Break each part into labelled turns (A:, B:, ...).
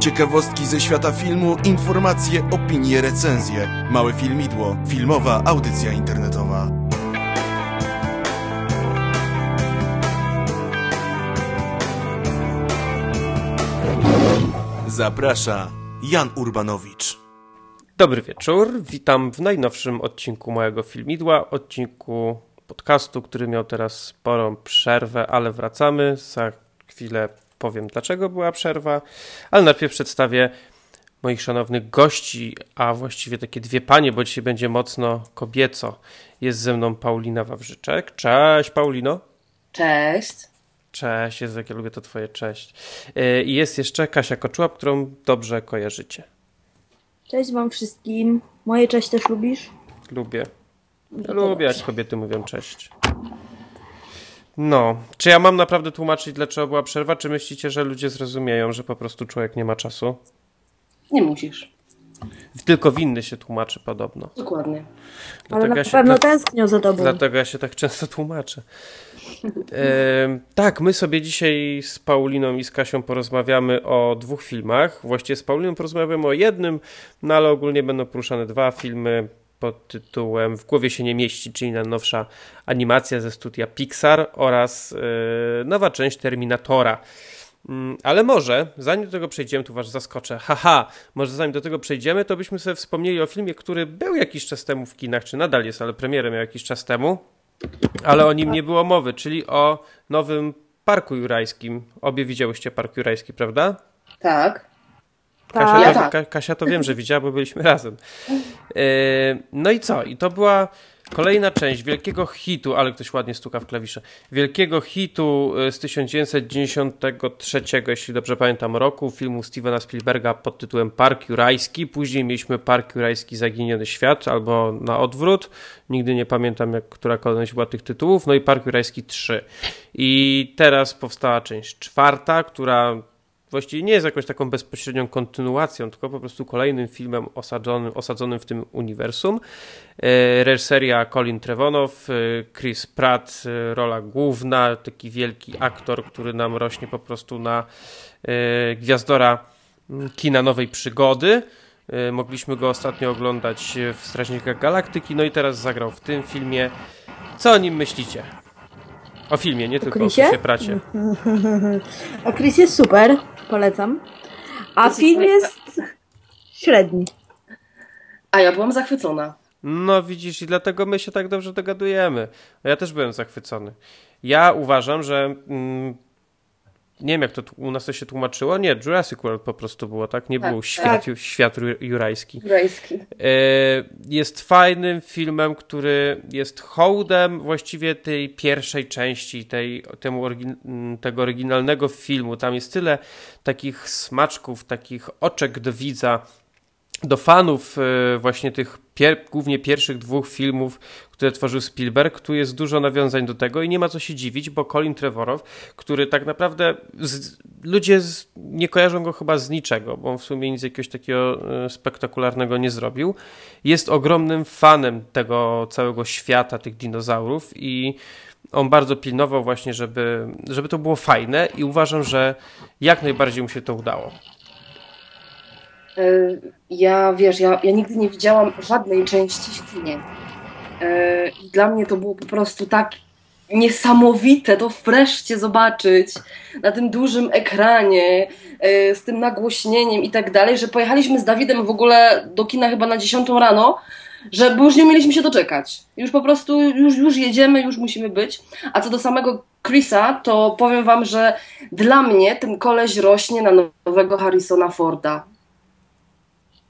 A: Ciekawostki ze świata filmu, informacje, opinie, recenzje. Małe filmidło, filmowa audycja internetowa. Zaprasza Jan Urbanowicz.
B: Dobry wieczór, witam w najnowszym odcinku mojego filmidła, odcinku podcastu, który miał teraz sporą przerwę, ale wracamy. Za chwilę powiem, dlaczego była przerwa, ale najpierw przedstawię moich szanownych gości, a właściwie takie dwie panie, bo dzisiaj będzie mocno kobieco. Jest ze mną Paulina Wawrzyczek. Cześć, Paulino.
C: Cześć.
B: Cześć, jest jak ja lubię to twoje cześć. E, I jest jeszcze Kasia Koczuła, którą dobrze kojarzycie.
D: Cześć wam wszystkim. Moje cześć też lubisz?
B: Lubię. Ja lubię, jak kobiety mówią cześć. No, czy ja mam naprawdę tłumaczyć, dlaczego była przerwa, czy myślicie, że ludzie zrozumieją, że po prostu człowiek nie ma czasu?
C: Nie musisz.
B: Tylko winny się tłumaczy podobno.
C: Dokładnie.
D: Ale na
B: ja się,
D: pewno
B: dla,
D: tęsknią za tobą.
B: dlatego ja się tak często tłumaczę. E, tak, my sobie dzisiaj z Pauliną i z Kasią porozmawiamy o dwóch filmach. Właściwie z Pauliną porozmawiamy o jednym, no ale ogólnie będą poruszane dwa filmy pod tytułem W głowie się nie mieści, czyli najnowsza animacja ze studia Pixar oraz e, nowa część Terminatora. Mm, Ale może, zanim do tego przejdziemy, tu was zaskoczę. Haha, może zanim do tego przejdziemy, to byśmy sobie wspomnieli o filmie, który był jakiś czas temu w kinach, czy nadal jest, ale premierę miał jakiś czas temu, ale o nim nie było mowy, czyli o nowym Parku Jurajskim. Obie widziałyście Park Jurajski, prawda?
C: Tak.
B: Kasia,
D: Tak.
C: Ja
B: to,
C: tak.
B: Ka- Kasia to wiem, że widziała, bo byliśmy razem. E, No i co? I to była kolejna część wielkiego hitu, ale ktoś ładnie stuka w klawisze. Wielkiego hitu e, z 1993, jeśli dobrze pamiętam, roku, filmu Stevena Spielberga pod tytułem Park Jurajski. Później mieliśmy Park Jurajski Zaginiony Świat, albo na odwrót. Nigdy nie pamiętam, jak, która kolejność była tych tytułów. No i Park Jurajski 3. I teraz powstała część czwarta, która właściwie nie jest jakąś taką bezpośrednią kontynuacją, tylko po prostu kolejnym filmem osadzonym, osadzonym w tym uniwersum. E, Reżyseria Colin Trevonow, e, Chris Pratt, e, rola główna, taki wielki aktor, który nam rośnie po prostu na gwiazdora mm, kina nowej przygody. Mogliśmy go ostatnio oglądać w Strażnikach Galaktyki, no i teraz zagrał w tym filmie. Co o nim myślicie? O filmie, nie tylko o
D: Chrisie?
B: Chrisie Pracie.
D: A Chris jest super, polecam. A film jest średni.
C: A ja byłam zachwycona.
B: No widzisz, i dlatego my się tak dobrze dogadujemy. Ja też byłem zachwycony. Ja uważam, że mm, nie wiem jak to u nas to się tłumaczyło. Nie, Jurassic World po prostu było, tak? Nie
C: Tak,
B: był świat,
D: tak.
B: świat ju- jurajski.
C: Jurajski.
B: E, Jest fajnym filmem, który jest hołdem właściwie tej pierwszej części, tej, temu orygin- tego oryginalnego filmu. Tam jest tyle takich smaczków, takich oczek do widza, do fanów e, właśnie tych pier- głównie pierwszych dwóch filmów, które tworzył Spielberg. Tu jest dużo nawiązań do tego i nie ma co się dziwić, bo Colin Trevorrow, który tak naprawdę z, ludzie z, nie kojarzą go chyba z niczego, bo on w sumie nic jakiegoś takiego e, spektakularnego nie zrobił. Jest ogromnym fanem tego całego świata, tych dinozaurów i on bardzo pilnował właśnie, żeby, żeby to było fajne i uważam, że jak najbardziej mu się to udało.
C: E, Ja, wiesz, ja, ja nigdy nie widziałam żadnej części w kinie. E, I dla mnie to było po prostu tak niesamowite to wreszcie zobaczyć na tym dużym ekranie, e, z tym nagłośnieniem i tak dalej, że pojechaliśmy z Dawidem w ogóle do kina chyba na 10 rano, że już nie mieliśmy się doczekać. Już po prostu, już, już jedziemy, już musimy być. A co do samego Chrisa, to powiem wam, że dla mnie ten koleś rośnie na nowego Harrisona Forda.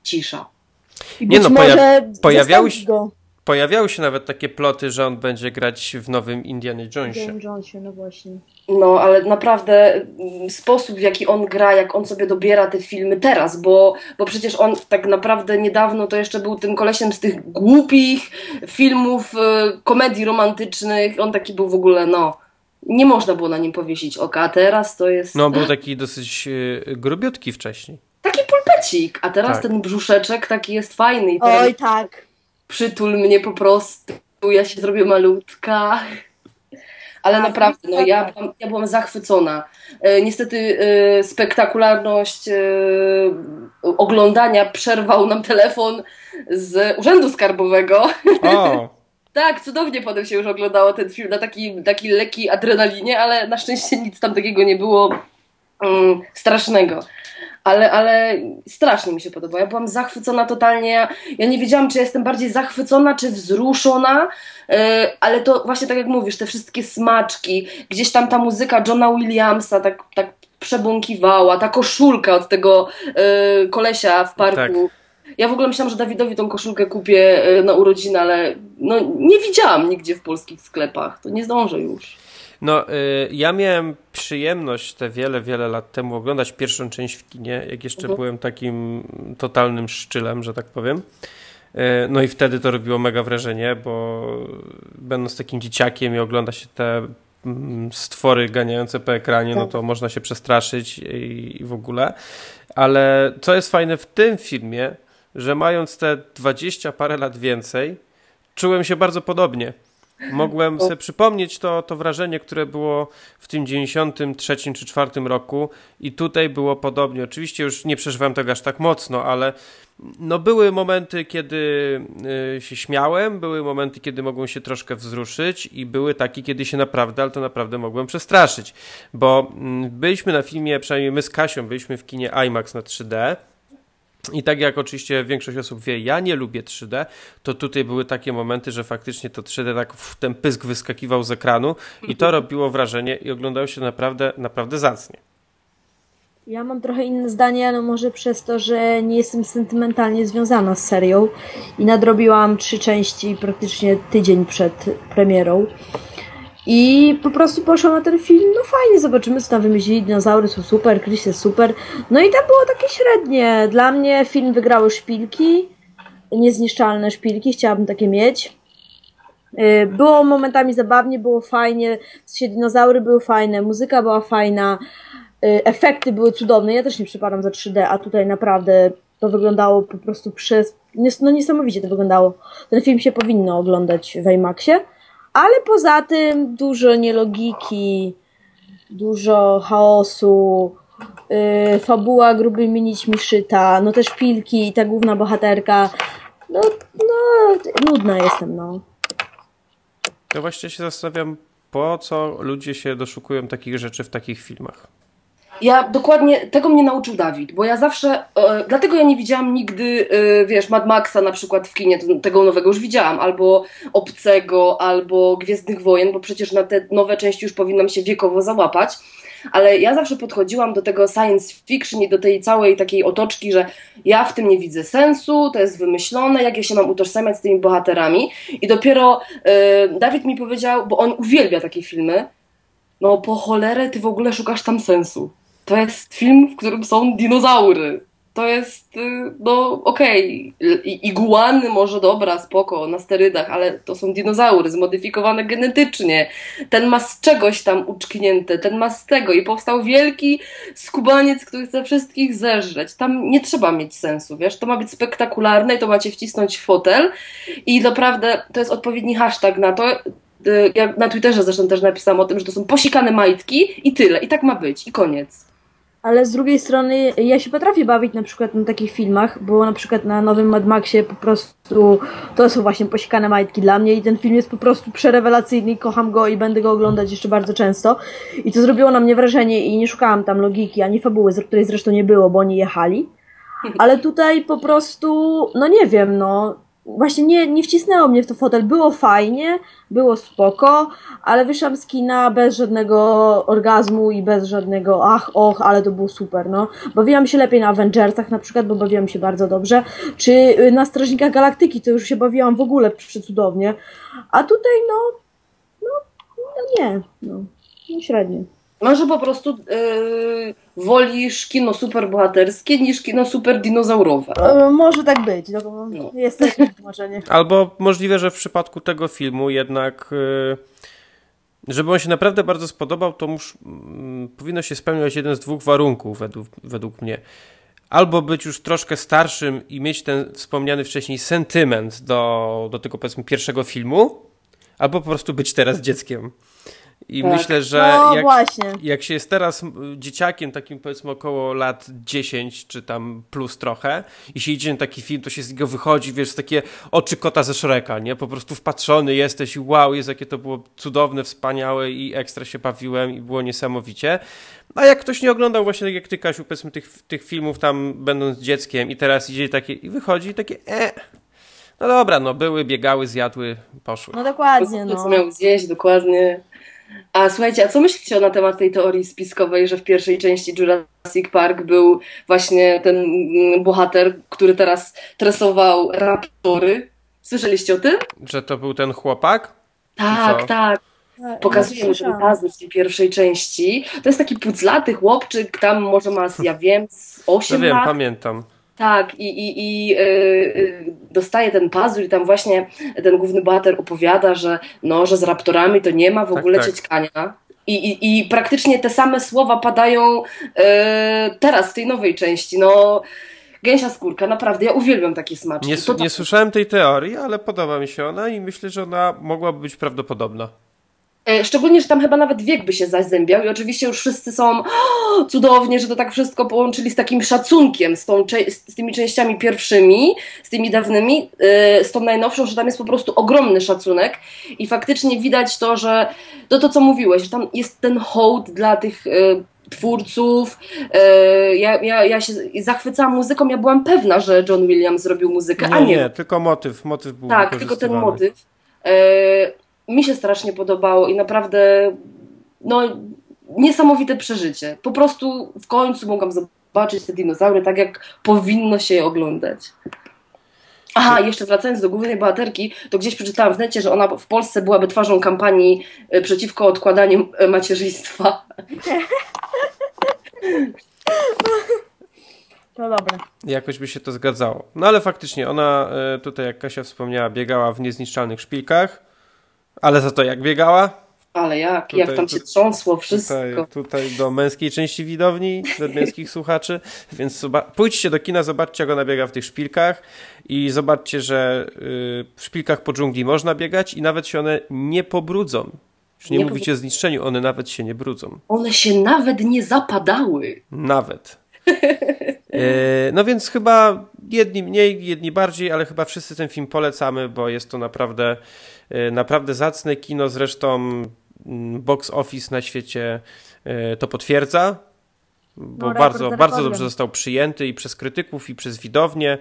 C: Cisza.
D: I
B: Nie
D: być
B: no, poja-
D: może
B: pojawiały
D: go
B: Pojawiały się nawet takie ploty, że on będzie grać w nowym Indiana Jonesie.
D: James Jonesie, no właśnie.
C: No, ale naprawdę mm, sposób, w jaki on gra, jak on sobie dobiera te filmy teraz, bo, bo przecież on tak naprawdę niedawno to jeszcze był tym kolesiem z tych głupich filmów, y, komedii romantycznych. On taki był w ogóle, no, nie można było na nim powiesić oka, a teraz to jest
B: No, był taki dosyć e, grubiutki wcześniej.
C: Taki pulpecik, a teraz
B: Tak.
C: ten brzuszeczek taki jest fajny i
D: Oj, tak.
C: przytul mnie po prostu, ja się zrobię malutka. ale naprawdę, no ja, byłam- ja byłam zachwycona. E, niestety e, spektakularność e, oglądania przerwał nam telefon z Urzędu Skarbowego.
B: O,
C: Tak, cudownie potem się już oglądało ten film na taki, taki lekkiej adrenalinie, ale na szczęście nic tam takiego nie było mm, strasznego. Ale, ale strasznie mi się podoba. Ja byłam zachwycona totalnie. Ja, ja nie wiedziałam, czy jestem bardziej zachwycona, czy wzruszona, e, ale to właśnie tak jak mówisz, te wszystkie smaczki, gdzieś tam ta muzyka Johna Williamsa tak, tak przebąkiwała, ta koszulka od tego e, kolesia w parku. Ja w ogóle myślałam, że Dawidowi tą koszulkę kupię e, na urodziny, ale no, nie widziałam nigdzie w polskich sklepach. To nie zdążę już.
B: No, y, ja miałem przyjemność te wiele, wiele lat temu oglądać pierwszą część w kinie, jak jeszcze
C: Mhm.
B: byłem takim totalnym szczylem, że tak powiem. Y, No i wtedy to robiło mega wrażenie, bo będąc takim dzieciakiem i ogląda się te mm, stwory ganiające po ekranie, no
C: Tak.
B: to można się przestraszyć i, i w ogóle. Ale co jest fajne w tym filmie, że mając te 20 parę lat więcej, czułem się bardzo podobnie. Mogłem sobie przypomnieć to, to wrażenie, które było w tym 93 czy 4 roku i tutaj było podobnie. Oczywiście już nie przeżywałem tego aż tak mocno, ale no były momenty, kiedy y, się śmiałem, były momenty, kiedy mogłem się troszkę wzruszyć i były takie, kiedy się naprawdę, ale to naprawdę mogłem przestraszyć, bo mm, byliśmy na filmie, przynajmniej my z Kasią byliśmy w kinie IMAX na 3D i tak jak oczywiście większość osób wie, ja nie lubię 3D, to tutaj były takie momenty, że faktycznie to 3D tak w ten pysk wyskakiwał z ekranu i to robiło wrażenie i oglądało się naprawdę, naprawdę zacnie.
D: Ja mam trochę inne zdanie, no może przez to, że nie jestem sentymentalnie związana z serią i nadrobiłam trzy części praktycznie tydzień przed premierą. I po prostu poszłam na ten film, no fajnie, zobaczymy co tam wymyślili, dinozaury są super, Chris jest super. No i tam było takie średnie. Dla mnie film wygrały szpilki, niezniszczalne szpilki, chciałabym takie mieć. Y, Było momentami zabawnie, było fajnie, dinozaury były fajne, muzyka była fajna, y, efekty były cudowne. Ja też nie przypadam za 3D, a tutaj naprawdę to wyglądało po prostu przez. No niesamowicie to wyglądało. Ten film się powinno oglądać w IMAXie, ale poza tym dużo nielogiki, dużo chaosu. Yy, fabuła grubymi nićmi szyta, no też pilki i ta główna bohaterka. No, no, nudna jestem, no.
B: Ja właśnie się zastanawiam, po co ludzie się doszukują takich rzeczy w takich filmach.
C: Ja dokładnie tego mnie nauczył Dawid, bo ja zawsze, e, dlatego ja nie widziałam nigdy, e, wiesz, Mad Maxa na przykład w kinie, tego nowego już widziałam, albo Obcego, albo Gwiezdnych Wojen, bo przecież na te nowe części już powinnam się wiekowo załapać, ale ja zawsze podchodziłam do tego science fiction i do tej całej takiej otoczki, że ja w tym nie widzę sensu, to jest wymyślone, jak ja się mam utożsamiać z tymi bohaterami i dopiero e, Dawid mi powiedział, bo on uwielbia takie filmy, no po cholerę ty w ogóle szukasz tam sensu. To jest film, w którym są dinozaury. To jest, y, no okej, I- iguany może dobra, spoko, na sterydach, ale to są dinozaury zmodyfikowane genetycznie. Ten ma z czegoś tam uczknięte, ten ma z tego i powstał wielki skubaniec, który chce wszystkich zeżreć. Tam nie trzeba mieć sensu, wiesz, to ma być spektakularne i to macie wcisnąć w fotel i naprawdę to jest odpowiedni hashtag na to. Y, Ja na Twitterze zresztą też napisałam o tym, że to są posikane majtki i tyle, i tak ma być, i koniec.
D: Ale z drugiej strony ja się potrafię bawić na przykład na takich filmach, bo na przykład na nowym Mad Maxie po prostu to są właśnie posikane majtki dla mnie i ten film jest po prostu przerewelacyjny kocham go i będę go oglądać jeszcze bardzo często. I to zrobiło na mnie wrażenie i nie szukałam tam logiki ani fabuły, z której zresztą nie było, bo oni jechali. Ale tutaj po prostu, no nie wiem, no właśnie nie, nie wcisnęło mnie w to fotel. Było fajnie, było spoko, ale wyszłam z kina bez żadnego orgazmu i bez żadnego ach, och, ale to było super, no. Bawiłam się lepiej na Avengersach na przykład, bo bawiłam się bardzo dobrze, czy y, na Strażnikach Galaktyki, to już się bawiłam w ogóle przecudownie, a tutaj no, no, no nie, no, no średnio.
C: Może po prostu yy, wolisz kino superbohaterskie niż kino superdinozaurowe.
D: E, może tak być, no,
C: No.
D: jest też tłumaczenie.
B: Albo możliwe, że w przypadku tego filmu jednak, y, żeby on się naprawdę bardzo spodobał, to mus, mm, powinno się spełniać jeden z dwóch warunków według, według mnie. Albo być już troszkę starszym i mieć ten wspomniany wcześniej sentyment do, do tego powiedzmy pierwszego filmu, albo po prostu być teraz dzieckiem. I
C: Tak.
B: myślę, że
D: No
B: jak,
D: właśnie.
B: jak się jest teraz dzieciakiem, takim powiedzmy około lat 10 czy tam plus trochę i się idzie na taki film, to się z niego wychodzi, wiesz, takie oczy kota ze Shreka, nie? Po prostu wpatrzony jesteś i wow, jest jakie to było cudowne, wspaniałe i ekstra się bawiłem i było niesamowicie. A jak ktoś nie oglądał właśnie tak jak ty, Kasiu, powiedzmy tych, tych filmów tam będąc dzieckiem i teraz idzie takie i wychodzi i takie e, no dobra, no były, biegały, zjadły, poszły.
D: No dokładnie,
C: Co
D: no.
C: miał zjeść, dokładnie. A słuchajcie, a co myślicie na temat tej teorii spiskowej, że w pierwszej części Jurassic Park był właśnie ten mm, bohater, który teraz tresował raptory? Słyszeliście o tym?
B: Że to był ten chłopak?
C: Tak, tak.
D: Tak,
C: Pokazuje mu ten puzzle w tej pierwszej części. To jest taki puclaty chłopczyk, tam może ma, ja wiem, z
B: No
C: 8
B: wiem,
C: lat.
B: pamiętam.
C: Tak, i, i, i y, y, dostaje ten puzzle i tam właśnie ten główny bohater opowiada, że no, że z raptorami to nie ma w
B: Tak,
C: ogóle
B: tak.
C: ciećkania. I, i, I praktycznie te same słowa padają y, teraz w tej nowej części. No, gęsia skórka, naprawdę, ja uwielbiam takie smaczki.
B: Nie,
C: To tak-
B: nie słyszałem tej teorii, ale podoba mi się ona i myślę, że ona mogłaby być prawdopodobna.
C: E, Szczególnie, że tam chyba nawet wiek by się zazębiał i oczywiście już wszyscy są "O, cudownie, że to tak wszystko połączyli z takim szacunkiem, z, tą, z tymi częściami pierwszymi, z tymi dawnymi, e, z tą najnowszą, że tam jest po prostu ogromny szacunek i faktycznie widać to, że to to, co mówiłeś, że tam jest ten hołd dla tych e, twórców. Ja, ja, ja się zachwycałam muzyką, ja byłam pewna, że John Williams zrobił muzykę, a
B: Nie,
C: nie.
B: nie, tylko motyw. Motyw był
C: Tak, tylko ten motyw. Mi się strasznie podobało i naprawdę no, niesamowite przeżycie. Po prostu w końcu mogłam zobaczyć te dinozaury tak, jak powinno się je oglądać. Aha, jeszcze wracając do głównej bohaterki, to gdzieś przeczytałam w necie, że ona w Polsce byłaby twarzą kampanii e, przeciwko odkładaniu e, macierzyństwa.
D: To dobre.
B: Jakoś by się to zgadzało. No ale faktycznie, ona e, tutaj, jak Kasia wspomniała, biegała w niezniszczalnych szpilkach, ale za to jak biegała?
C: Ale jak,
B: Tutaj-
C: jak tam się trząsło wszystko.
B: Tutaj, tutaj do męskiej części widowni, do męskich słuchaczy, więc pójdźcie do kina, zobaczcie jak ona biega w tych szpilkach i zobaczcie, że y, w szpilkach po dżungli można biegać i nawet się one nie pobrudzą. Już nie,
C: Nie
B: mówicie o zniszczeniu, one nawet się nie brudzą.
C: One się nawet nie zapadały.
B: Nawet. E, No więc chyba jedni mniej, jedni bardziej, ale chyba wszyscy ten film polecamy, bo jest to naprawdę, naprawdę zacne kino. Zresztą mm, box office na świecie e, to potwierdza, bo
D: No,
B: bardzo, bardzo dobrze został przyjęty i przez krytyków, i przez widownię.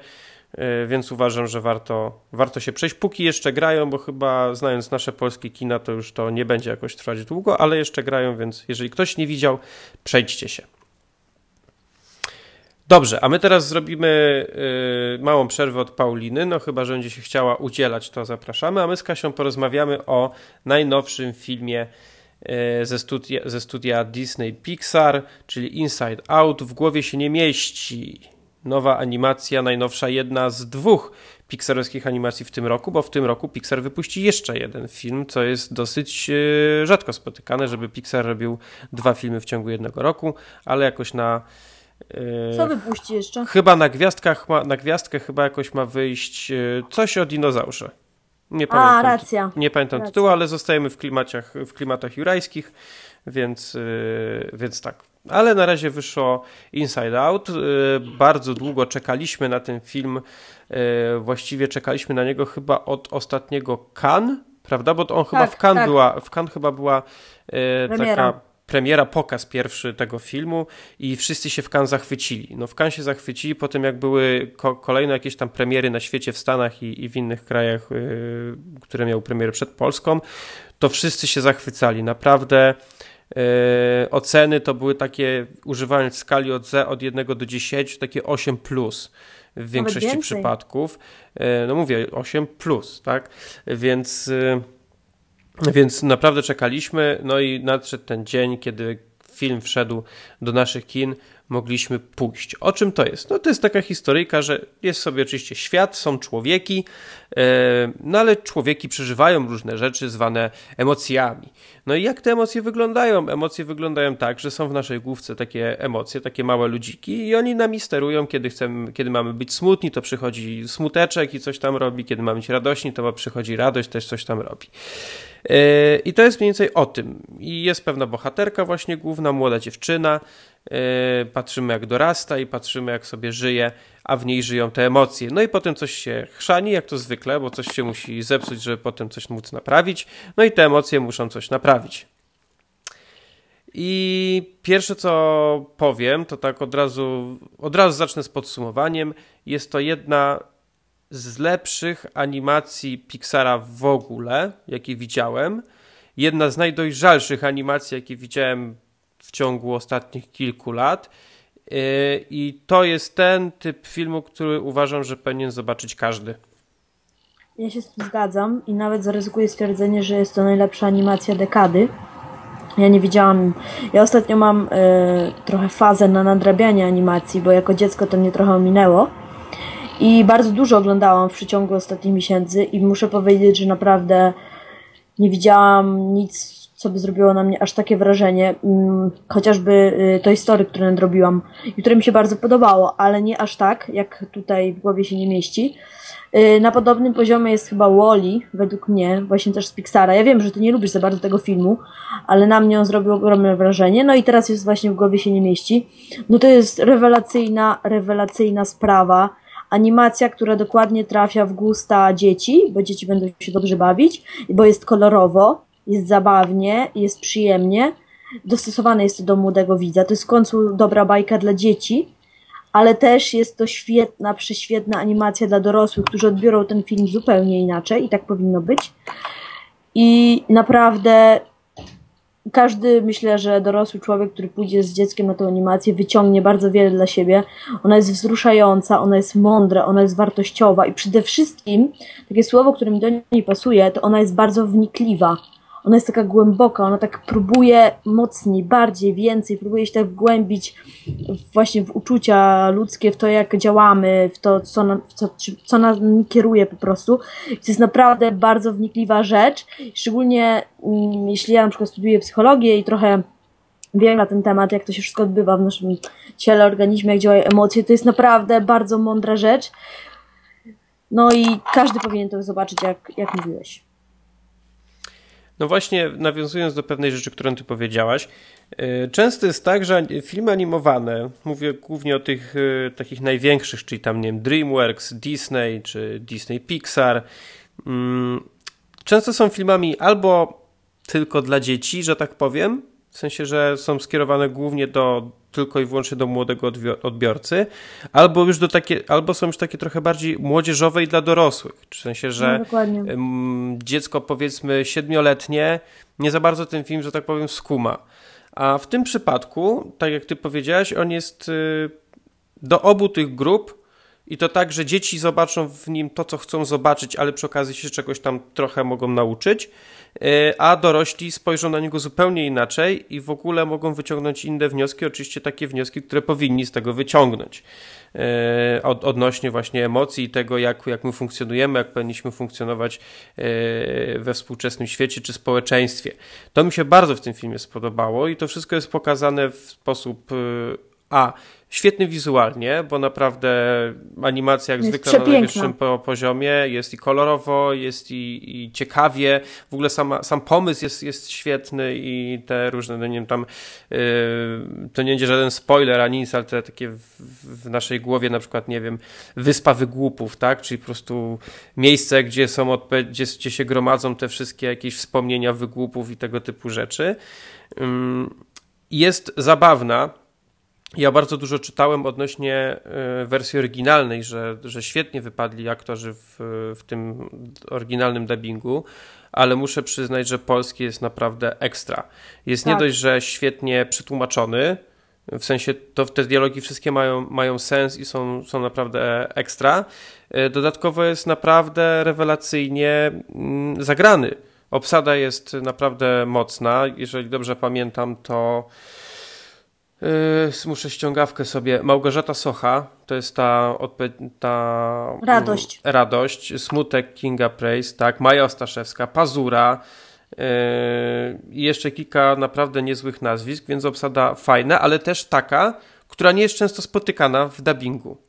B: e, Więc uważam, że warto, warto się przejść. Póki jeszcze grają, bo chyba znając nasze polskie kina, to już to nie będzie jakoś trwać długo, ale jeszcze grają, więc jeżeli ktoś nie widział, przejdźcie się. Dobrze, a my teraz zrobimy y, małą przerwę od Pauliny, no chyba, że będzie się chciała udzielać, to zapraszamy, a my z Kasią porozmawiamy o najnowszym filmie y, ze, studia, ze studia Disney Pixar, czyli Inside Out, w głowie się nie mieści. Nowa animacja, najnowsza, jedna z dwóch pixarowskich animacji w tym roku, bo w tym roku Pixar wypuści jeszcze jeden film, co jest dosyć y, rzadko spotykane, żeby Pixar robił dwa filmy w ciągu jednego roku, ale jakoś na
D: Co wypuści jeszcze?
B: Chyba na gwiazdkach, ma, na gwiazdkę chyba jakoś ma wyjść y, coś o dinozaurze. Nie pamiętam,
D: A, racja.
B: nie pamiętam
D: Racja.
B: tytułu, ale zostajemy w, klimaciach, w klimatach jurajskich, więc, y, więc tak. Ale na razie wyszło Inside Out. Bardzo długo czekaliśmy na ten film. Właściwie czekaliśmy na niego chyba od ostatniego Cannes, prawda? Bo on chyba
D: Tak,
B: w Cannes
D: tak.
B: była, w Cannes chyba była taka premiera, pokaz pierwszy tego filmu i wszyscy się w Cannes zachwycili. No w Cannes się zachwycili po tym, jak były ko- kolejne jakieś tam premiery na świecie, w Stanach i, i w innych krajach, yy, które miały premierę przed Polską, to wszyscy się zachwycali. Naprawdę yy, oceny to były takie, używając skali od, ze- od 1 do 10, takie 8 plus w większości przypadków. Yy, no mówię, 8 plus, tak? Więc... Yy, więc naprawdę czekaliśmy, no i nadszedł ten dzień, kiedy film wszedł do naszych kin. mogliśmy pójść. O czym to jest? No to jest taka historyjka, że jest sobie oczywiście świat, są człowieki, e, no ale człowieki przeżywają różne rzeczy zwane emocjami. No i jak te emocje wyglądają? Emocje wyglądają tak, że są w naszej główce takie emocje, takie małe ludziki i oni nami sterują, kiedy chcemy, kiedy mamy być smutni, to przychodzi smuteczek i coś tam robi, kiedy mamy być radośni, to przychodzi radość, też coś tam robi. E, I to jest mniej więcej o tym. I jest pewna bohaterka, właśnie główna, młoda dziewczyna. E, patrzymy, jak dorasta i patrzymy, jak sobie żyje, a w niej żyją te emocje. No i potem coś się chrzani, jak to zwykle, bo coś się musi zepsuć, żeby potem coś móc naprawić. No i te emocje muszą coś naprawić. I pierwsze co powiem, to tak od razu, od razu zacznę z podsumowaniem. Jest to jedna z lepszych animacji Pixara w ogóle, jakie widziałem. Jedna z najdojrzalszych animacji, jakie widziałem w ciągu ostatnich kilku lat. Yy, I to jest ten typ filmu, który uważam, że powinien zobaczyć każdy.
D: Ja się z tym zgadzam i nawet zaryzykuję stwierdzenie, że jest to najlepsza animacja dekady. Ja nie widziałam. Ja ostatnio mam y, trochę fazę na nadrabianie animacji, bo jako dziecko to mnie trochę ominęło. I bardzo dużo oglądałam w przeciągu ostatnich miesięcy i muszę powiedzieć, że naprawdę nie widziałam nic, co by zrobiło na mnie aż takie wrażenie. Mm, chociażby y, to historii, które nadrobiłam i które mi się bardzo podobało, ale nie aż tak, jak tutaj w głowie się nie mieści. Y, na podobnym poziomie jest chyba Wally, według mnie, właśnie też z Pixara. Ja wiem, że ty nie lubisz za bardzo tego filmu, ale na mnie on zrobił ogromne wrażenie. No i teraz jest właśnie w głowie się nie mieści. No to jest rewelacyjna, rewelacyjna sprawa animacja, która dokładnie trafia w gusta dzieci, bo dzieci będą się dobrze bawić, bo jest kolorowo, jest zabawnie, jest przyjemnie. Dostosowane jest to do młodego widza. To jest w końcu dobra bajka dla dzieci, ale też jest to świetna, prześwietna animacja dla dorosłych, którzy odbiorą ten film zupełnie inaczej i tak powinno być. I naprawdę każdy, myślę, że dorosły człowiek, który pójdzie z dzieckiem na tę animację, wyciągnie bardzo wiele dla siebie. Ona jest wzruszająca, ona jest mądra, ona jest wartościowa i przede wszystkim, takie słowo, które mi do niej pasuje, to ona jest bardzo wnikliwa ona jest taka głęboka, ona tak próbuje mocniej, bardziej, więcej, próbuje się tak wgłębić właśnie w uczucia ludzkie, w to, jak działamy, w to, co, na, co, co nami kieruje po prostu. To jest naprawdę bardzo wnikliwa rzecz, szczególnie mm, jeśli ja na przykład studiuję psychologię i trochę wiem na ten temat, jak to się wszystko odbywa w naszym ciele, organizmie, jak działają emocje, to jest naprawdę bardzo mądra rzecz. No i każdy powinien to zobaczyć, jak, jak mówiłeś.
B: No właśnie, nawiązując do pewnej rzeczy, którą ty powiedziałaś, e, często jest tak, że filmy animowane, mówię głównie o tych e, takich największych, czyli tam, nie wiem, DreamWorks, Disney czy Disney Pixar, mm, często są filmami albo tylko dla dzieci, że tak powiem, w sensie, że są skierowane głównie do tylko i wyłącznie do młodego odbiorcy, albo już do takie, albo są już takie trochę bardziej młodzieżowe i dla dorosłych. W sensie, że no, dziecko powiedzmy siedmioletnie nie za bardzo ten film, że tak powiem, skuma. A w tym przypadku, tak jak ty powiedziałaś, on jest y, do obu tych grup i to tak, że dzieci zobaczą w nim to, co chcą zobaczyć, ale przy okazji się czegoś tam trochę mogą nauczyć. E, a dorośli spojrzą na niego zupełnie inaczej i w ogóle mogą wyciągnąć inne wnioski, oczywiście takie wnioski, które powinni z tego wyciągnąć. E, od, odnośnie właśnie emocji i tego, jak, jak my funkcjonujemy, jak powinniśmy funkcjonować e, we współczesnym świecie czy społeczeństwie. To mi się bardzo w tym filmie spodobało i to wszystko jest pokazane w sposób a świetny wizualnie, bo naprawdę animacja jak jest zwykle przepiękna. na najwyższym poziomie, jest i kolorowo, jest i, i ciekawie, w ogóle sama, sam pomysł jest, jest świetny i te różne, no nie wiem, tam yy, to nie będzie żaden spoiler ani nic, ale te takie w, w, naszej głowie na przykład, nie wiem, wyspa wygłupów, tak, czyli po prostu miejsce, gdzie są, gdzie, gdzie się gromadzą te wszystkie jakieś wspomnienia wygłupów i tego typu rzeczy. Yy, jest zabawna, ja bardzo dużo czytałem odnośnie e, wersji oryginalnej, że, że świetnie wypadli aktorzy w, w tym oryginalnym dubbingu, ale muszę przyznać, że polski jest naprawdę ekstra. Jest tak. nie dość, że świetnie przetłumaczony, w sensie to te dialogi wszystkie mają, mają sens i są, są naprawdę ekstra. E, dodatkowo jest naprawdę rewelacyjnie mm, zagrany. Obsada jest naprawdę mocna. Jeżeli dobrze pamiętam, to Yy, muszę ściągawkę sobie. Małgorzata Socha, to jest ta, ta
D: radość.
B: Mm, radość. Smutek Kinga Praise, tak. Maja Ostaszewska, Pazura yy, i jeszcze kilka naprawdę niezłych nazwisk, więc obsada fajna, ale też taka, która nie jest często spotykana w dubbingu.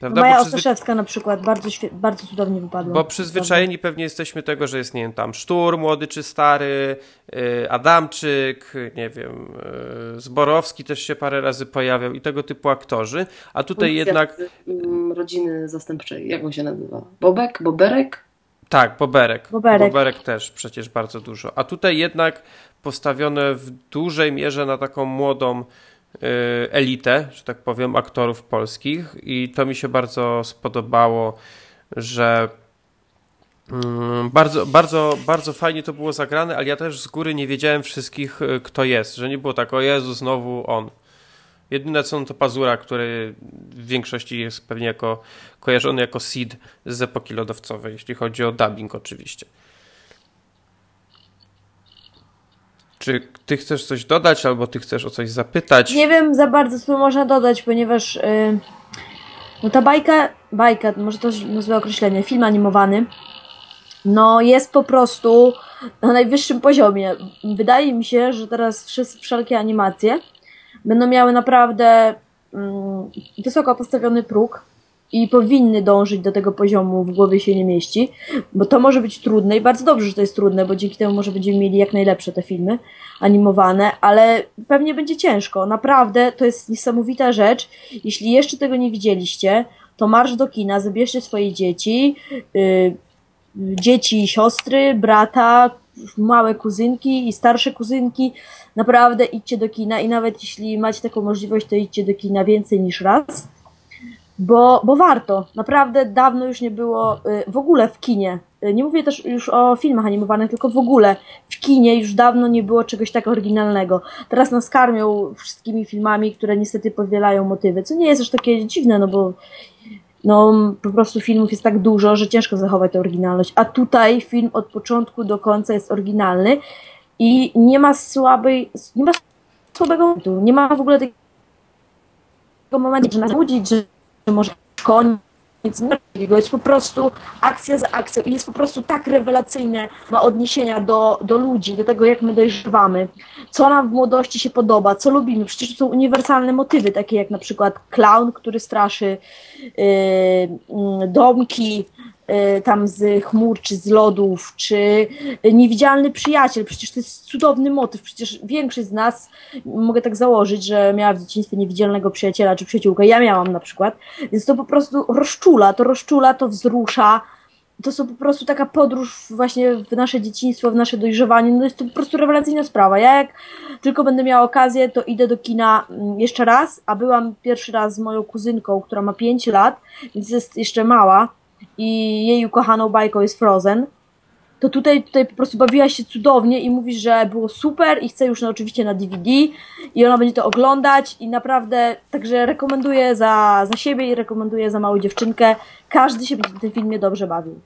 D: Prawda? Maja przyzwy... Ostaszewska na przykład bardzo, bardzo cudownie wypadła.
B: Bo przyzwyczajeni pewnie jesteśmy tego, że jest, nie wiem, tam Sztur, młody czy stary, yy, Adamczyk, nie wiem, yy, Zborowski też się parę razy pojawiał i tego typu aktorzy, a tutaj Funkcja jednak...
C: Mm, rodziny zastępczej, jak on się nazywa? Bobek? Boberek?
B: Tak, Boberek.
D: Boberek.
B: Boberek też przecież bardzo dużo. A tutaj jednak postawione w dużej mierze na taką młodą Y, elitę, że tak powiem, aktorów polskich i to mi się bardzo spodobało, że mm, bardzo, bardzo, bardzo fajnie to było zagrane, ale ja też z góry nie wiedziałem wszystkich, y, kto jest, że nie było tak, o Jezu, znowu on. Jedyne co to Pazura, który w większości jest pewnie jako kojarzony jako Sid z epoki lodowcowej, jeśli chodzi o dubbing oczywiście. Czy ty chcesz coś dodać, albo ty chcesz o coś zapytać?
D: Nie wiem za bardzo, co można dodać, ponieważ yy, no ta bajka, bajka, może to złe określenie, film animowany, no jest po prostu na najwyższym poziomie. Wydaje mi się, że teraz wszystkie, wszelkie animacje będą miały naprawdę mm, wysoko postawiony próg i powinny dążyć do tego poziomu, w głowie się nie mieści, bo to może być trudne i bardzo dobrze, że to jest trudne, bo dzięki temu może będziemy mieli jak najlepsze te filmy animowane, ale pewnie będzie ciężko. Naprawdę to jest niesamowita rzecz. Jeśli jeszcze tego nie widzieliście, to marsz do kina, zabierzcie swoje dzieci, yy, dzieci siostry, brata, małe kuzynki i starsze kuzynki. Naprawdę idźcie do kina i nawet jeśli macie taką możliwość, to idźcie do kina więcej niż raz bo, bo warto. Naprawdę dawno już nie było y, w ogóle w kinie. Y, nie mówię też już o filmach animowanych, tylko w ogóle w kinie już dawno nie było czegoś tak oryginalnego. Teraz nas karmią wszystkimi filmami, które niestety powielają motywy, co nie jest aż takie dziwne, no bo no, po prostu filmów jest tak dużo, że ciężko zachować tę oryginalność. A tutaj film od początku do końca jest oryginalny i nie ma słabej, nie ma słabego momentu, nie ma w ogóle takiego momentu, że nas budzić, że może koniec, nic jest po prostu akcja za akcją i jest po prostu tak rewelacyjne, ma odniesienia do, do ludzi, do tego jak my dojrzewamy, co nam w młodości się podoba, co lubimy, przecież to są uniwersalne motywy, takie jak na przykład clown, który straszy, yy, domki, Y, tam z chmur, czy z lodów, czy niewidzialny przyjaciel. Przecież to jest cudowny motyw. Przecież większość z nas, mogę tak założyć, że miała w dzieciństwie niewidzialnego przyjaciela czy przyjaciółkę. Ja miałam na przykład. Więc to po prostu rozczula, to rozczula, to wzrusza. To są po prostu taka podróż właśnie w nasze dzieciństwo, w nasze dojrzewanie. No jest to po prostu rewelacyjna sprawa. Ja jak tylko będę miała okazję, to idę do kina mm, jeszcze raz, a byłam pierwszy raz z moją kuzynką, która ma 5 lat, więc jest jeszcze mała i jej ukochaną bajką jest Frozen, to tutaj, tutaj po prostu bawiła się cudownie i mówi, że było super i chce już no, oczywiście na DVD i ona będzie to oglądać i naprawdę, także rekomenduję za, za siebie i rekomenduję za małą dziewczynkę. Każdy się będzie w tym filmie dobrze bawił.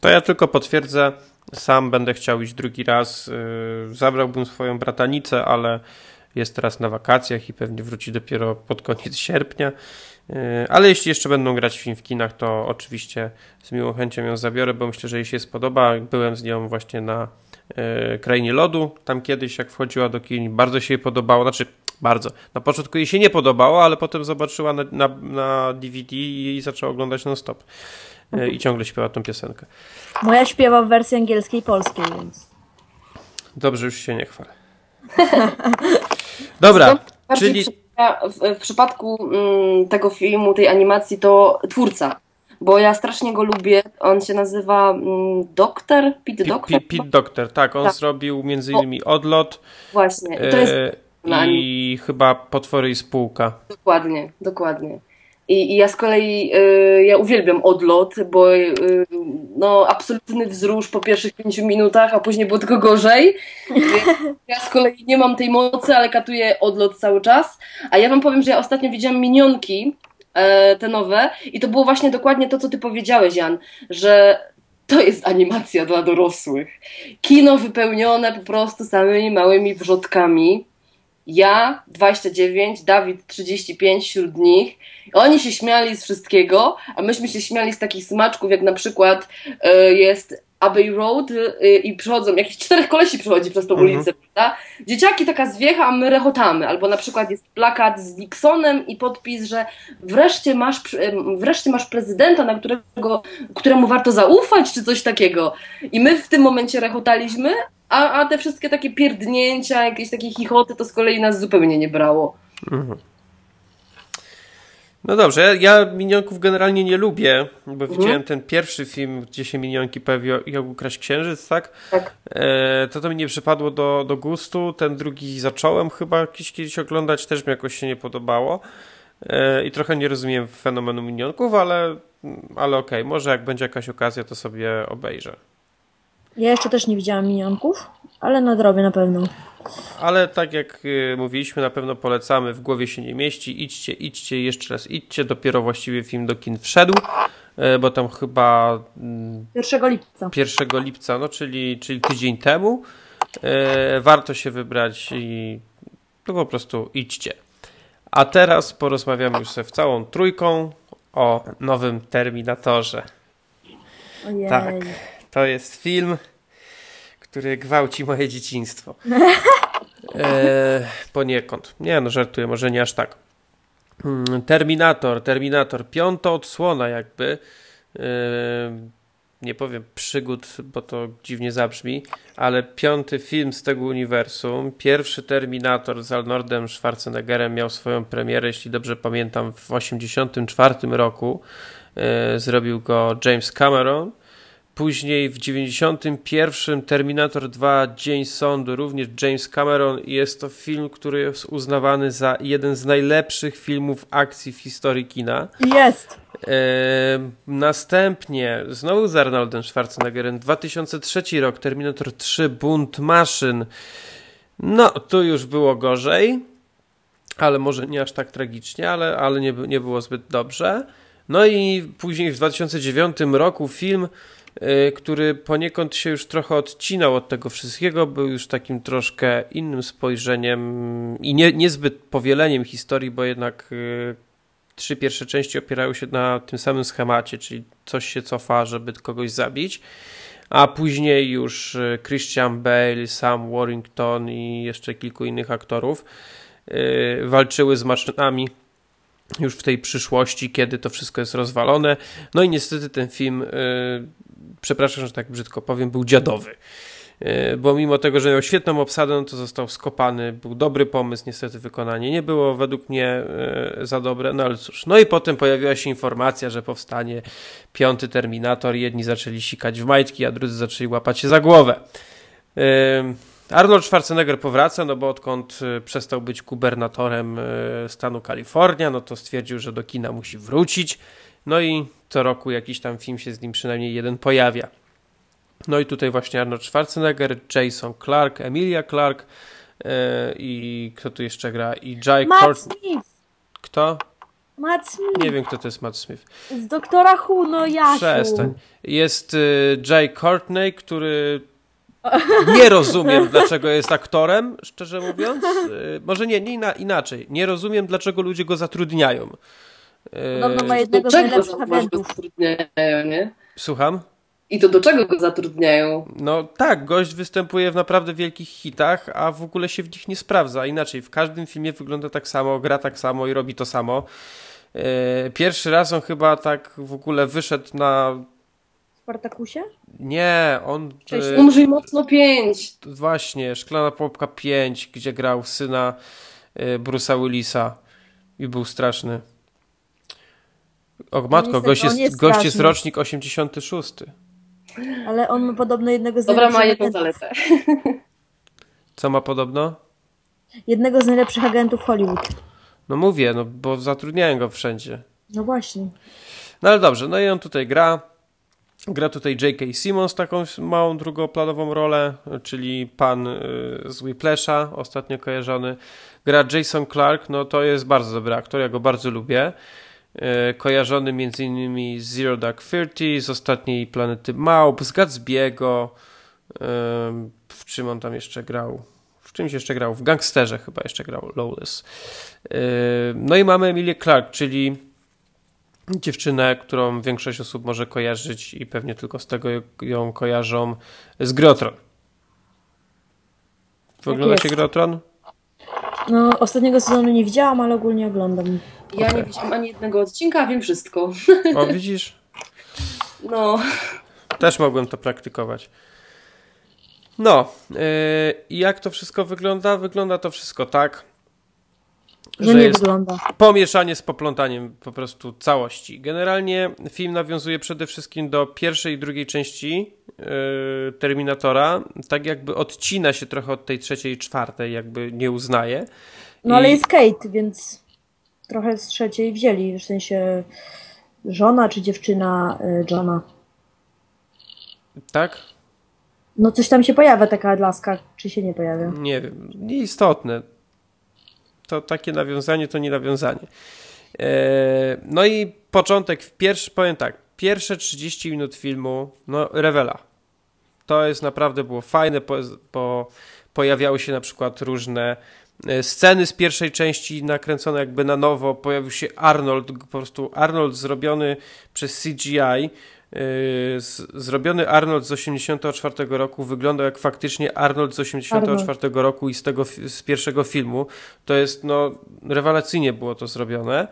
B: To ja tylko potwierdzę, sam będę chciał iść drugi raz. Yy, zabrałbym swoją bratanicę, ale jest teraz na wakacjach i pewnie wróci dopiero pod koniec sierpnia. E, ale jeśli jeszcze będą grać film w kinach, to oczywiście z miłą chęcią ją zabiorę, bo myślę, że jej się spodoba. Byłem z nią właśnie na e, Krainie Lodu, tam kiedyś jak wchodziła do kin, bardzo się jej podobało, znaczy bardzo. Na początku jej się nie podobało, ale potem zobaczyła na, na, na DVD i zaczęła oglądać non-stop. E, I ciągle śpiewa tą piosenkę.
D: Moja śpiewa w wersji angielskiej i polskiej, więc...
B: Dobrze, już się nie chwalę. Dobra, czyli
C: w, w przypadku mm, tego filmu, tej animacji, to twórca. Bo ja strasznie go lubię. On się nazywa mm, Doktor, Pete Doctor.
B: Pete Doctor, tak. On tak. zrobił między innymi Odlot.
C: Właśnie. I. E,
B: i chyba Potwory i Spółka.
C: Dokładnie, dokładnie. I, I, ja z kolei y, ja uwielbiam odlot, bo y, no, absolutny wzrusz po pierwszych pięciu minutach, a później było tylko gorzej. ja z kolei nie mam tej mocy, ale katuję odlot cały czas. A ja wam powiem, że ja ostatnio widziałam minionki e, te nowe i to było właśnie dokładnie to, co ty powiedziałeś, Jan, że to jest animacja dla dorosłych. Kino wypełnione po prostu samymi małymi wrzotkami ja 29, Dawid 35 wśród nich. Oni się śmiali z wszystkiego, a myśmy się śmiali z takich smaczków, jak na przykład y, jest Abbey Road y, i przychodzą, jakiś czterech kolesi przychodzi przez tą
B: Mhm.
C: ulicę, prawda? Dzieciaki taka zwiecha, a my rechotamy. Albo na przykład jest plakat z Nixonem i podpis, że wreszcie masz, wreszcie masz prezydenta, na którego, któremu warto zaufać, czy coś takiego. I my w tym momencie rechotaliśmy, a, a te wszystkie takie pierdnięcia, jakieś takie chichoty, to z kolei nas zupełnie nie brało.
B: No dobrze, ja, ja minionków generalnie nie lubię, bo
C: Mhm.
B: widziałem ten pierwszy film, gdzie się minionki pojawiło, jak ukraść księżyc, tak?
C: Tak.
B: E, to to mi nie przypadło do, do gustu. Ten drugi zacząłem chyba jakiś kiedyś oglądać, też mi jakoś się nie podobało. E, I trochę nie rozumiem fenomenu minionków, ale, ale okej, może jak będzie jakaś okazja, to sobie obejrzę.
D: Ja jeszcze też nie widziałam minionków, ale nadrobię na pewno.
B: Ale tak jak y, mówiliśmy, na pewno polecamy, w głowie się nie mieści. Idźcie, idźcie, jeszcze raz idźcie. Dopiero właściwie film do kin wszedł, e, bo tam chyba mm,
D: 1 lipca.
B: 1 lipca, no czyli, czyli tydzień temu. E, warto się wybrać i to po prostu idźcie. A teraz porozmawiamy już sobie w całą trójką o nowym Terminatorze.
D: Ojej.
B: Tak, to jest film, który gwałci moje dzieciństwo. E, poniekąd. Nie, no żartuję, może nie aż tak. Mm, Terminator, Terminator, piąta odsłona jakby. E, nie powiem przygód, bo to dziwnie zabrzmi, ale piąty film z tego uniwersum. Pierwszy Terminator z Arnoldem Schwarzeneggerem miał swoją premierę, jeśli dobrze pamiętam, w 1984 roku. E, zrobił go James Cameron. Później w 91 Terminator 2 Dzień Sądu, również James Cameron jest to film, który jest uznawany za jeden z najlepszych filmów akcji w historii kina.
D: Jest!
B: E, następnie znowu z Arnoldem Schwarzeneggerem 2003 rok Terminator 3 Bunt Maszyn. No, tu już było gorzej, ale może nie aż tak tragicznie, ale, ale nie, nie było zbyt dobrze. No i później w 2009 roku film, który poniekąd się już trochę odcinał od tego wszystkiego, był już takim troszkę innym spojrzeniem i nie, niezbyt powieleniem historii, bo jednak y, trzy pierwsze części opierały się na tym samym schemacie, czyli coś się cofa, żeby kogoś zabić. A później już y, Christian Bale, Sam Warrington i jeszcze kilku innych aktorów y, walczyły z maszynami już w tej przyszłości, kiedy to wszystko jest rozwalone. No i niestety ten film, y, przepraszam, że tak brzydko powiem, był dziadowy. Y, Bo mimo tego, że miał świetną obsadę, no to został skopany. Był dobry pomysł, niestety wykonanie nie było według mnie y, za dobre, no ale cóż. No i potem pojawiła się informacja, że powstanie piąty Terminator. Jedni zaczęli sikać w majtki, a drudzy zaczęli łapać się za głowę. Y, Arnold Schwarzenegger powraca, no bo odkąd przestał być gubernatorem stanu Kalifornia, no to stwierdził, że do kina musi wrócić. No i co roku jakiś tam film się z nim przynajmniej jeden pojawia. No i tutaj właśnie Arnold Schwarzenegger, Jason Clark, Emilia Clark y, i kto tu jeszcze gra? I Jai
D: Matt. Smith!
B: Kto?
D: Matt Smith!
B: Nie wiem, kto to jest Matt Smith.
D: Z doktora Who, no Jasiu!
B: Przestań. Jest y, Jay Courtney, który nie rozumiem, dlaczego jest aktorem, szczerze mówiąc. Y, może nie, nie ina- inaczej. Nie rozumiem, dlaczego ludzie go zatrudniają.
D: Podobno ma
C: Do
D: jednego z
C: czego
D: najlepszych agentów.
C: nie?
B: Słucham?
C: I to do czego go zatrudniają?
B: No tak, gość występuje w naprawdę wielkich hitach, a w ogóle się w nich nie sprawdza. Inaczej, w każdym filmie wygląda tak samo, gra tak samo i robi to samo. Y, Pierwszy raz on chyba tak w ogóle wyszedł na...
D: W Spartakusie?
B: Nie, on...
D: Cześć.
C: Umrzyj mocno pięć.
B: Właśnie, Szklana Popka 5, gdzie grał syna y, Bruce'a Willisa i był straszny. O matko, gość jest,
D: jest
B: gość jest rocznik 86.
D: Ale on ma podobno jednego z
C: Dobra, ma
D: najlepszych
C: jedną zaletę.
B: Co ma podobno?
D: Jednego z najlepszych agentów Hollywood.
B: No mówię, no bo zatrudniają go wszędzie.
D: No właśnie.
B: No ale dobrze, no i on tutaj gra. Gra tutaj J.K. Simmons taką małą drugoplanową rolę, czyli pan y, z Whiplasha, ostatnio kojarzony. Gra Jason Clark, no to jest bardzo dobry aktor, ja go bardzo lubię. Y, kojarzony m.in. z Zero Dark Thirty, z ostatniej Planety Małp, z Gatsby'ego. Y, w czym on tam jeszcze grał? w czymś jeszcze grał, w Gangsterze chyba jeszcze grał Lawless. Yy, no i mamy Emilię Clark, czyli dziewczynę, którą większość osób może kojarzyć i pewnie tylko z tego ją kojarzą z Grotron. Oglądacie
D: jest.
B: Grotron?
D: No, ostatniego sezonu nie widziałam, ale ogólnie oglądam.
C: Ja
B: Okej.
C: nie widziałam ani jednego odcinka, a wiem wszystko.
B: O, widzisz?
C: No,
B: Też mogłem to praktykować. No, yy, i jak to wszystko wygląda? Wygląda to wszystko tak,
D: Że
B: że
D: nie
B: jest
D: wygląda.
B: pomieszanie z poplątaniem po prostu całości. Generalnie film nawiązuje przede wszystkim do pierwszej i drugiej części yy, Terminatora, tak jakby odcina się trochę od tej trzeciej i czwartej, jakby nie uznaje.
D: No ale
B: I-
D: jest Kate, więc trochę z trzeciej wzięli, w sensie żona czy dziewczyna y, Johna.
B: Tak?
D: No coś tam się pojawia, taka laska, czy się nie pojawia?
B: Nie wiem, nieistotne. To takie nawiązanie to nie nawiązanie. E, no i początek, w pierwszy, powiem tak, pierwsze 30 minut filmu, no rewela. To jest naprawdę było fajne, po, pojawiały się na przykład różne sceny z pierwszej części nakręcone jakby na nowo, pojawił się Arnold, po prostu Arnold zrobiony przez CGI, z, zrobiony Arnold z 84 roku wyglądał jak faktycznie Arnold z 84 roku i z tego z pierwszego filmu. To jest no rewelacyjnie było to zrobione.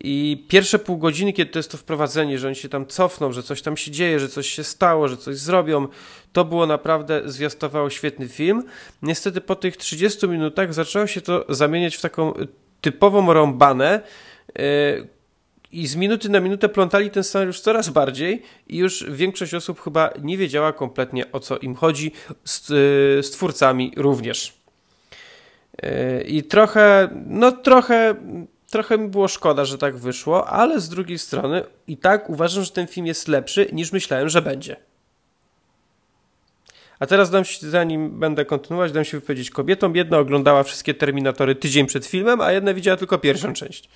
B: I pierwsze pół godziny, kiedy to jest to wprowadzenie, że oni się tam cofną, że coś tam się dzieje, że coś się stało, że coś zrobią, to było naprawdę, zwiastowało świetny film. Niestety po tych 30 minutach zaczęło się to zamieniać w taką typową rąbanę, yy, i z minuty na minutę plątali ten scenariusz coraz bardziej i już większość osób chyba nie wiedziała kompletnie o co im chodzi, z, y, z twórcami również. Y, I trochę, no trochę, trochę mi było szkoda, że tak wyszło, ale z drugiej strony i tak uważam, że ten film jest lepszy niż myślałem, że będzie. A teraz dam się, zanim będę kontynuować, dam się wypowiedzieć kobietom. Jedna oglądała wszystkie Terminatory tydzień przed filmem, a jedna widziała tylko pierwszą część.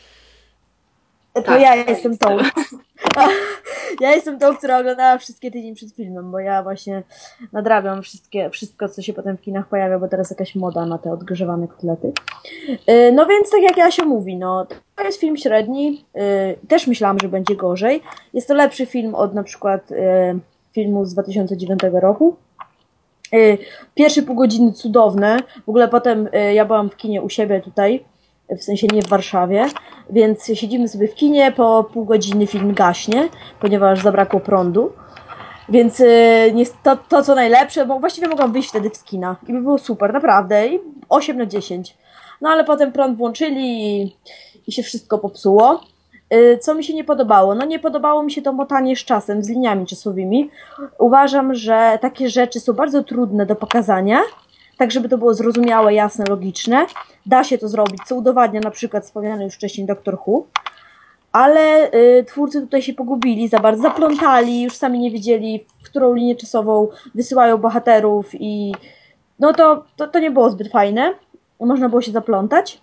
D: To
C: Tak.
D: ja jestem tą. ja jestem tą, która oglądała wszystkie tydzień przed filmem, bo ja właśnie nadrabiam wszystkie, wszystko, co się potem w kinach pojawia, bo teraz jakaś moda na te odgrzewane kotlety. Yy, No więc tak jak Jasia mówi, no to jest film średni. Yy, Też myślałam, że będzie gorzej. Jest to lepszy film od na przykład yy, filmu z 2009 roku. Pierwsze pół godziny cudowne. W ogóle potem ja byłam w kinie u siebie tutaj, w sensie nie w Warszawie, więc siedzimy sobie w kinie, po pół godziny film gaśnie, ponieważ zabrakło prądu. Więc nie- to, to co najlepsze, bo właściwie mogłam wyjść wtedy z kina i by było super, naprawdę. I 8 na 10. No ale potem prąd włączyli i, i się wszystko popsuło. Yy, Co mi się nie podobało? No nie podobało mi się to motanie z czasem, z liniami czasowymi. Uważam, że takie rzeczy są bardzo trudne do pokazania, tak żeby to było zrozumiałe, jasne, logiczne. Da się to zrobić, co udowadnia na przykład wspomniany już wcześniej Doktor Who. Ale y, twórcy tutaj się pogubili, za bardzo zaplątali, już sami nie wiedzieli, w którą linię czasową wysyłają bohaterów i no to, to, to nie było zbyt fajne. Można było się zaplątać.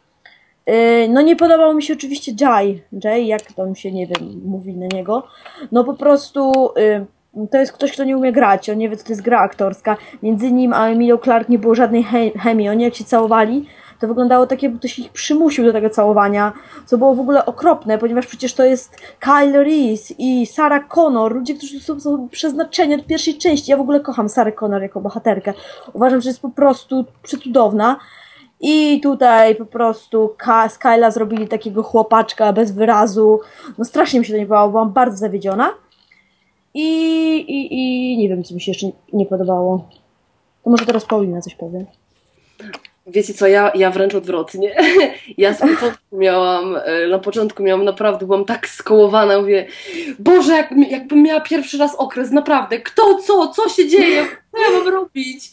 D: Y, No nie podobał mi się oczywiście Jay. Jay, jak tam się, nie wiem, mówi na niego. No po prostu y, to jest ktoś, kto nie umie grać. On nie wie, co to jest gra aktorska. Między nim a Emilio Clark nie było żadnej he- chemii. Oni jak się całowali, to wyglądało tak, jakby ktoś ich przymusił do tego całowania, co było w ogóle okropne, ponieważ przecież to jest Kyle Reese i Sarah Connor, ludzie, którzy są, są przeznaczeni od pierwszej części. Ja w ogóle kocham Sarah Connor jako bohaterkę. Uważam, że jest po prostu przecudowna. I tutaj po prostu z Kyla zrobili takiego chłopaczka bez wyrazu. No strasznie mi się to nie podobało, byłam bardzo zawiedziona. I, i, i nie wiem, co mi się jeszcze nie podobało. To może teraz Paulina coś powie.
C: Wiecie co, ja, ja wręcz odwrotnie. Ja z początku miałam, e, na początku miałam naprawdę, byłam tak skołowana, mówię, Boże, jak, jakbym miała pierwszy raz okres, naprawdę, kto, co, co się dzieje, co ja mam robić?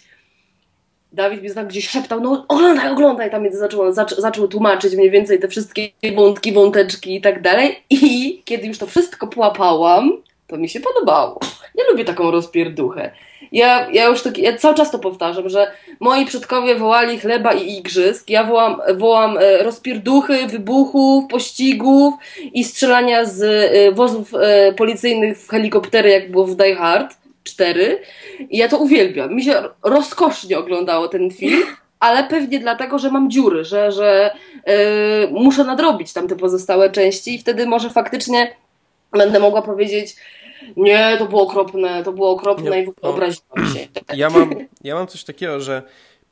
C: Dawid mi tak gdzieś szeptał, no oglądaj, oglądaj, tam zaczął, zac, zaczął tłumaczyć mniej więcej te wszystkie wątki, wąteczki i tak dalej i kiedy już to wszystko połapałam, to mi się podobało. Ja lubię taką rozpierduchę. Ja, ja już tak, ja cały czas to powtarzam, że moi przodkowie wołali chleba i igrzysk, ja wołam, wołam e, rozpierduchy, wybuchów, pościgów i strzelania z e, wozów e, policyjnych w helikoptery, jak było w Die Hard 4. I ja to uwielbiam. Mi się rozkosznie oglądało ten film. ale pewnie dlatego, że mam dziury, że, że yy, muszę nadrobić tam te pozostałe części i wtedy może faktycznie będę mogła powiedzieć nie, to było okropne, to było okropne
B: Nie,
C: i w ogóle
B: o.
C: obraziłam się.
B: Ja mam, ja mam coś takiego, że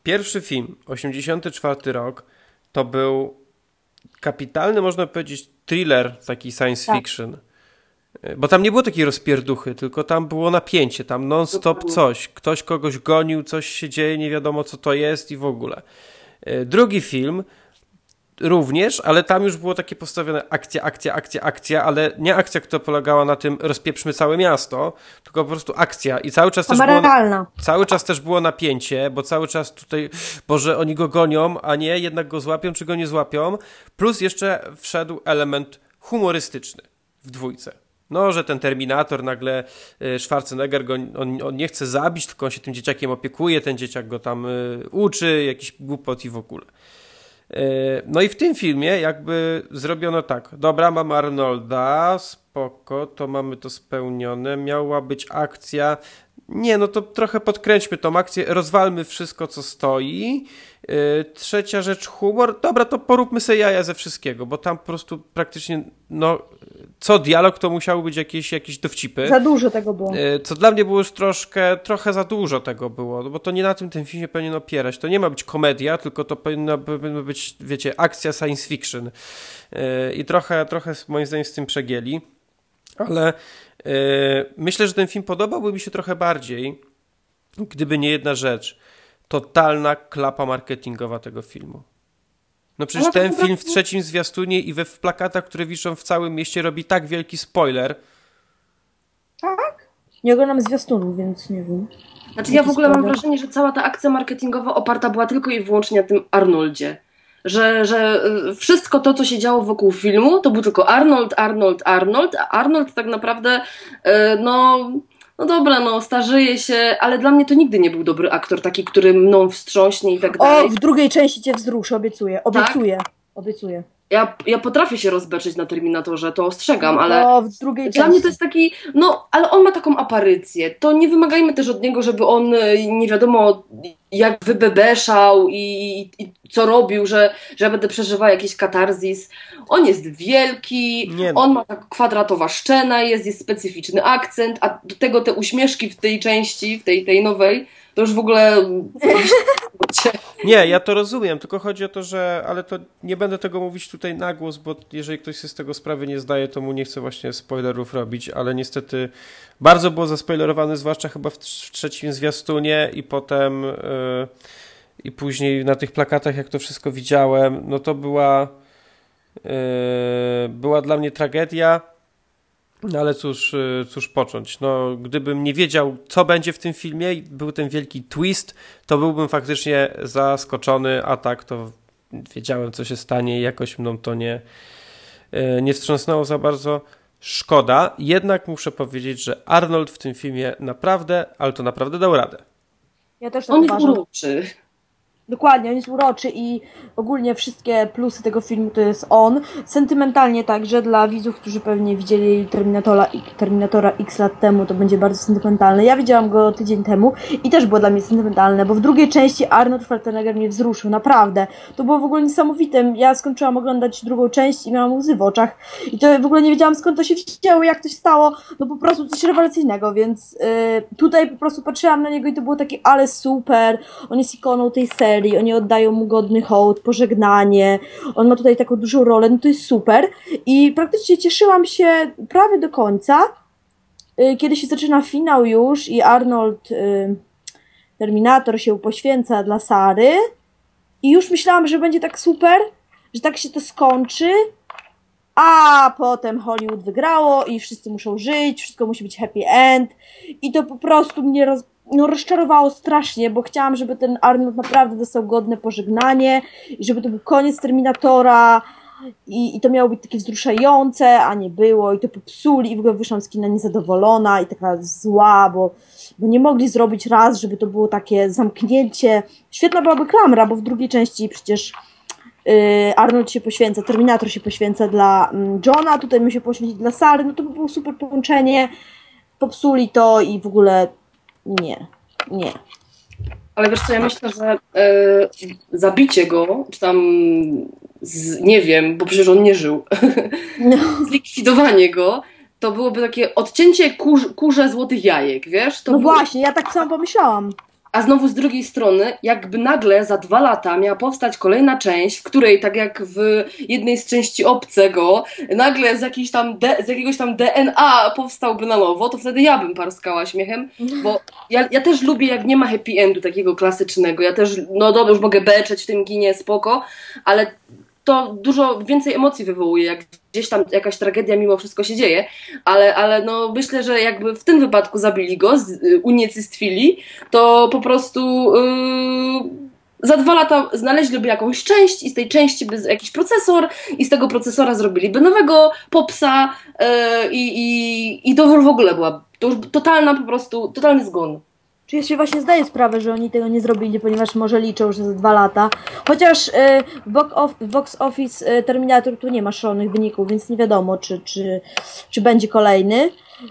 B: pierwszy film, 84 rok, to był kapitalny, można powiedzieć, thriller taki science
D: Tak.
B: fiction. Bo tam nie było takiej rozpierduchy, tylko tam było napięcie, tam non-stop coś. Ktoś kogoś gonił, coś się dzieje, nie wiadomo co to jest i w ogóle. Y, Drugi film również, ale tam już było takie postawione akcja, akcja, akcja, akcja, ale nie akcja, która polegała na tym rozpieprzmy całe miasto, tylko po prostu akcja i cały czas też było... Cały czas też było napięcie, bo cały czas tutaj, Boże, oni go gonią, a nie, jednak go złapią, czy go nie złapią. Plus jeszcze wszedł element humorystyczny w dwójce. No, że ten Terminator nagle, y, Schwarzenegger go, on, on nie chce zabić, tylko on się tym dzieciakiem opiekuje, ten dzieciak go tam y, uczy, jakiś głupot i w ogóle. Y, No i w tym filmie jakby zrobiono tak, dobra, mamy Arnolda, spoko, to mamy to spełnione, miała być akcja, nie, no to trochę podkręćmy tą akcję, rozwalmy wszystko, co stoi. Yy, trzecia rzecz, humor. Dobra, to poróbmy sobie jaja ze wszystkiego, bo tam po prostu praktycznie, no, co dialog, to musiały być jakieś, jakieś dowcipy.
D: Za dużo tego było.
B: Yy, Co dla mnie było już troszkę, trochę za dużo tego było, no bo to nie na tym ten film się powinien opierać. To nie ma być komedia, tylko to powinna być, wiecie, akcja science fiction. Yy, I trochę, trochę moim zdaniem z tym przegięli. Ale myślę, że ten film podobałby mi się trochę bardziej, gdyby nie jedna rzecz. Totalna klapa marketingowa tego filmu. No przecież ten film w trzecim zwiastunie i we w plakatach, które wiszą w całym mieście robi tak wielki spoiler.
D: Nie oglądam zwiastunów, więc nie wiem.
C: Znaczy ja w ogóle mam
D: Spoiler.
C: wrażenie, że cała ta akcja marketingowa oparta była tylko i wyłącznie na tym Arnoldzie. Że, że y, wszystko to, co się działo wokół filmu, to był tylko Arnold, Arnold, Arnold, a Arnold tak naprawdę, y, no, no dobra, no starzeje się, ale dla mnie to nigdy nie był dobry aktor, taki, który mną wstrząśnie i tak dalej.
D: O, w drugiej części cię wzruszy, obiecuję. Obiecuję. Obiecuję.
C: Ja, ja potrafię się rozbeczyć na Terminatorze, to ostrzegam, ale...
D: O, w drugiej
C: Dla
D: części.
C: mnie to jest taki, no, ale on ma taką aparycję. To nie wymagajmy też od niego, żeby on e, nie wiadomo jak wybebeszał i, i, i co robił, że, że ja będę przeżywała jakiś katarzis. On jest wielki,
B: Nie no.
C: on ma tak kwadratowa szczena, jest, jest specyficzny akcent, a do tego te uśmieszki w tej części, w tej, tej nowej, to już w ogóle...
B: Nie, ja to rozumiem, tylko chodzi o to, że. Ale to nie będę tego mówić tutaj na głos, bo jeżeli ktoś sobie z tego sprawy nie zdaje, to mu nie chcę właśnie spoilerów robić, ale niestety bardzo było zaspoilerowane, zwłaszcza chyba w trzecim zwiastunie i potem. Yy, I później na tych plakatach, jak to wszystko widziałem, no to była. Yy, była dla mnie tragedia. No ale cóż, y, cóż począć. No, gdybym nie wiedział, co będzie w tym filmie, i był ten wielki twist, to byłbym faktycznie zaskoczony, a tak to wiedziałem, co się stanie i jakoś mną to nie, y, nie wstrząsnęło za bardzo. Szkoda, jednak muszę powiedzieć, że Arnold w tym filmie naprawdę, ale to naprawdę dał radę.
D: Ja też tak
C: On
D: uważam.
C: uroczy.
D: Dokładnie, on jest uroczy i ogólnie wszystkie plusy tego filmu to jest on. Sentymentalnie także dla widzów, którzy pewnie widzieli Terminatora, Terminatora X lat temu, to będzie bardzo sentymentalne. Ja widziałam go tydzień temu i też było dla mnie sentymentalne, bo w drugiej części Arnold Schwarzenegger mnie wzruszył, naprawdę. To było w ogóle niesamowite. Ja skończyłam oglądać drugą część i miałam łzy w oczach i to w ogóle nie wiedziałam skąd to się wzięło, jak to się stało. No po prostu coś rewelacyjnego, więc yy, tutaj po prostu patrzyłam na niego i to było takie ale super. On jest ikoną tej serii, oni oddają mu godny hołd, pożegnanie. On ma tutaj taką dużą rolę, no to jest super. I praktycznie cieszyłam się prawie do końca, yy, kiedy się zaczyna finał już i Arnold, yy, Terminator się poświęca dla Sary. I już myślałam, że będzie tak super, że tak się to skończy. A potem Hollywood wygrało i wszyscy muszą żyć, wszystko musi być happy end. I to po prostu mnie roz, no, rozczarowało strasznie, bo chciałam, żeby ten Arnold naprawdę dostał godne pożegnanie i żeby to był koniec Terminatora. I, I to miało być takie wzruszające, a nie było, i to popsuli, i w ogóle wyszłam z kina niezadowolona i taka zła, bo, bo nie mogli zrobić raz, żeby to było takie zamknięcie. Świetna byłaby klamra, bo w drugiej części przecież yy, Arnold się poświęca, Terminator się poświęca dla mm, Johna, tutaj my się poświęcić dla Sary, no to by było super połączenie. Popsuli to i w ogóle nie, nie.
C: Ale wiesz co, ja myślę, że e, zabicie go, czy tam z, nie wiem, bo przecież on nie żył,
D: No.
C: zlikwidowanie go, to byłoby takie odcięcie kurz, kurze złotych jajek, wiesz? To
D: No
C: było-
D: właśnie, ja tak samo pomyślałam.
C: A znowu z drugiej strony, jakby nagle za dwa lata miała powstać kolejna część, w której, tak jak w jednej z części Obcego, nagle z, z jakiegoś tam DNA powstałby na nowo, to wtedy ja bym parskała śmiechem, bo ja, ja też lubię, jak nie ma happy endu takiego klasycznego. Ja też, no dobra, już mogę beczeć w tym kinie, spoko, ale to dużo więcej emocji wywołuje, jak gdzieś tam jakaś tragedia mimo wszystko się dzieje, ale, ale no myślę, że jakby w tym wypadku zabili go, uniecystwili, to po prostu yy, za dwa lata znaleźliby jakąś część i z tej części by jakiś procesor i z tego procesora zrobiliby nowego popsa yy, i, i to w ogóle była to już totalna po prostu, totalny zgon.
D: Czy ja się właśnie zdaję sprawę, że oni tego nie zrobili, ponieważ może liczą, że za dwa lata. Chociaż y, w, box box office y, Terminator tu nie ma szalonych wyników, więc nie wiadomo, czy, czy, czy będzie kolejny,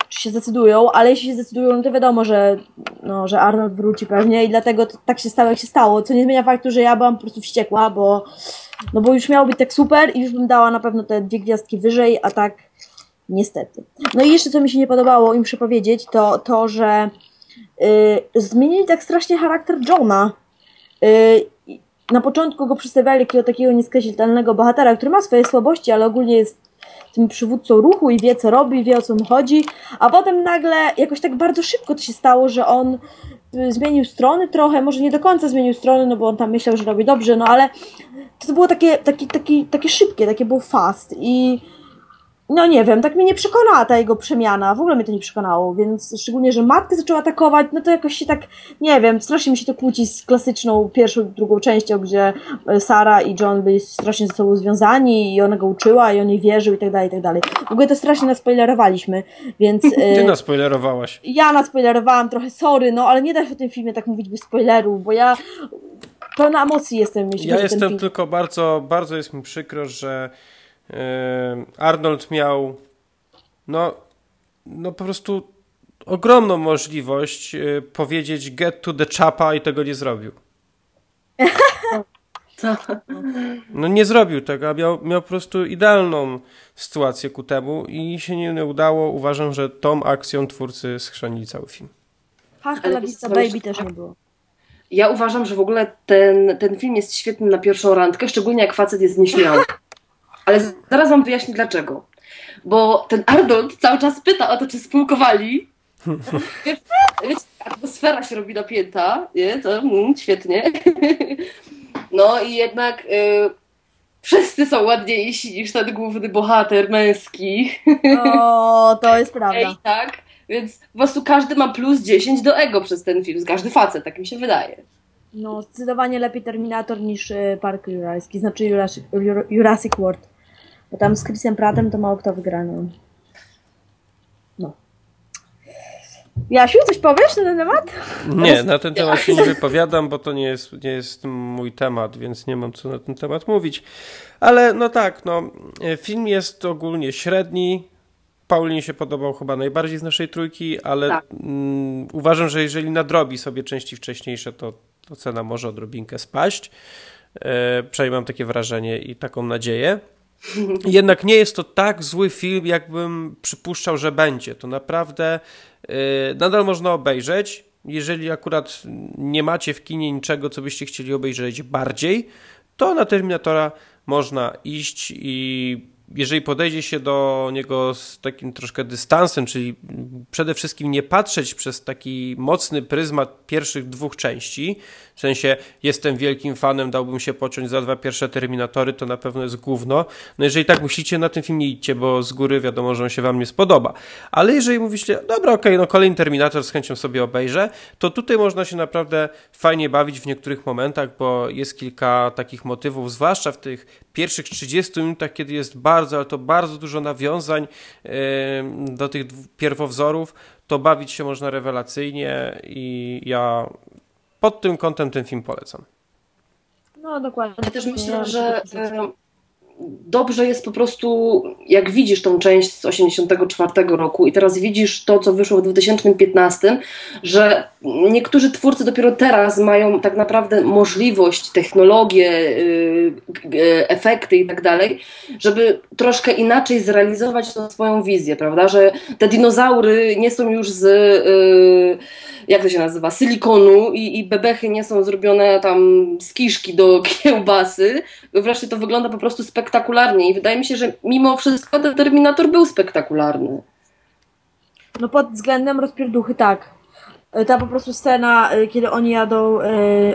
D: czy się zdecydują, ale jeśli się zdecydują, no to wiadomo, że, no, że Arnold wróci pewnie i dlatego tak się stało, jak się stało. Co nie zmienia faktu, że ja byłam po prostu wściekła, bo, no bo już miało być tak super i już bym dała na pewno te dwie gwiazdki wyżej, a tak niestety. No i jeszcze co mi się nie podobało im przepowiedzieć, to to, że zmienili tak strasznie charakter Johna. Y, na początku go przedstawiali jakiego takiego nieskazitelnego bohatera, który ma swoje słabości, ale ogólnie jest tym przywódcą ruchu i wie co robi, wie o co mu chodzi, a potem nagle jakoś tak bardzo szybko to się stało, że on y, zmienił strony trochę, może nie do końca zmienił strony, no bo on tam myślał, że robi dobrze, no ale to było takie, takie, takie, takie szybkie, takie było fast. I no nie wiem, tak mnie nie przekonała ta jego przemiana, w ogóle mnie to nie przekonało, więc szczególnie, że matkę zaczął atakować, no to jakoś się tak, nie wiem, strasznie mi się to kłóci z klasyczną pierwszą i drugą częścią, gdzie e, Sara i John byli strasznie ze sobą związani i ona go uczyła i on jej wierzył i tak dalej, i tak dalej. W ogóle to strasznie naspoilerowaliśmy, więc...
B: Ty
D: e,
B: naspoilerowałaś.
D: ja naspoilerowałam trochę, sorry, no ale nie da się o tym filmie tak mówić bez spoilerów, bo ja pełna emocji jestem, jeśli
B: Ja jestem tylko bardzo, bardzo jest mi przykro, że Arnold miał no, no po prostu ogromną możliwość e, powiedzieć get to the chapa i tego nie zrobił. No nie zrobił tego, a miał, miał po prostu idealną sytuację ku temu i się nie, udało. Uważam, że tą akcją twórcy schrzanili cały film.
D: Hasta
C: Ale
D: la vista baby też nie było.
C: Ja uważam, że w ogóle ten, ten film jest świetny na pierwszą randkę, szczególnie jak facet jest nieśmiały. Ale zaraz wam wyjaśnię dlaczego. Bo ten Arnold cały czas pyta o to, czy spółkowali. Wiesz, wiecie, atmosfera się robi napięta, nie? To mm, świetnie. No i jednak y, wszyscy są ładniejsi niż ten główny bohater męski.
D: O, to jest
C: Ej,
D: prawda.
C: tak? Więc po prostu każdy ma plus 10 do ego przez ten film. Każdy facet, tak mi się wydaje.
D: No, zdecydowanie lepiej Terminator niż y, Park Jurajski, znaczy Jurassic, Jur- Jurassic World. Bo tam z Chrisem Prattem to mało kto wygra, no. No. Jasiu, coś powiesz na ten temat?
B: Nie, na ten temat się nie wypowiadam, bo to nie jest, nie jest mój temat, więc nie mam co na ten temat mówić. Ale no tak, no, film jest ogólnie średni. Paulinie się podobał chyba najbardziej z naszej trójki, ale
C: Tak.
B: mm, uważam, że jeżeli nadrobi sobie części wcześniejsze, to, to cena może odrobinkę spaść. E, przynajmniej mam takie wrażenie i taką nadzieję. Jednak nie jest to tak zły film, jakbym przypuszczał, że będzie. To naprawdę yy, nadal można obejrzeć. Jeżeli akurat nie macie w kinie niczego, co byście chcieli obejrzeć bardziej, to na Terminatora można iść i jeżeli podejdzie się do niego z takim troszkę dystansem, czyli przede wszystkim nie patrzeć przez taki mocny pryzmat pierwszych dwóch części, w sensie jestem wielkim fanem, dałbym się pociąć za dwa pierwsze Terminatory, to na pewno jest gówno. No jeżeli tak myślicie, na ten film nie idźcie, bo z góry wiadomo, że on się wam nie spodoba. Ale jeżeli mówicie, dobra, okej, no kolejny Terminator z chęcią sobie obejrzę, to tutaj można się naprawdę fajnie bawić w niektórych momentach, bo jest kilka takich motywów, zwłaszcza w tych pierwszych 30 minutach, kiedy jest bardzo, ale to bardzo dużo nawiązań do tych pierwowzorów, to bawić się można rewelacyjnie i ja pod tym kątem ten film polecam.
D: No, dokładnie.
C: Ja też myślę, że dobrze jest po prostu, jak widzisz tą część z 84 roku i teraz widzisz to, co wyszło w 2015, że niektórzy twórcy dopiero teraz mają tak naprawdę możliwość, technologię, y, y, efekty i tak dalej, żeby troszkę inaczej zrealizować tą swoją wizję, prawda? Że te dinozaury nie są już z y, jak to się nazywa, silikonu i, i bebechy nie są zrobione tam z kiszki do kiełbasy. Wreszcie to wygląda po prostu spektakularnie i wydaje mi się, że mimo wszystko ten Terminator był spektakularny.
D: No pod względem rozpierduchy tak. E, ta po prostu scena, e, kiedy oni jadą e,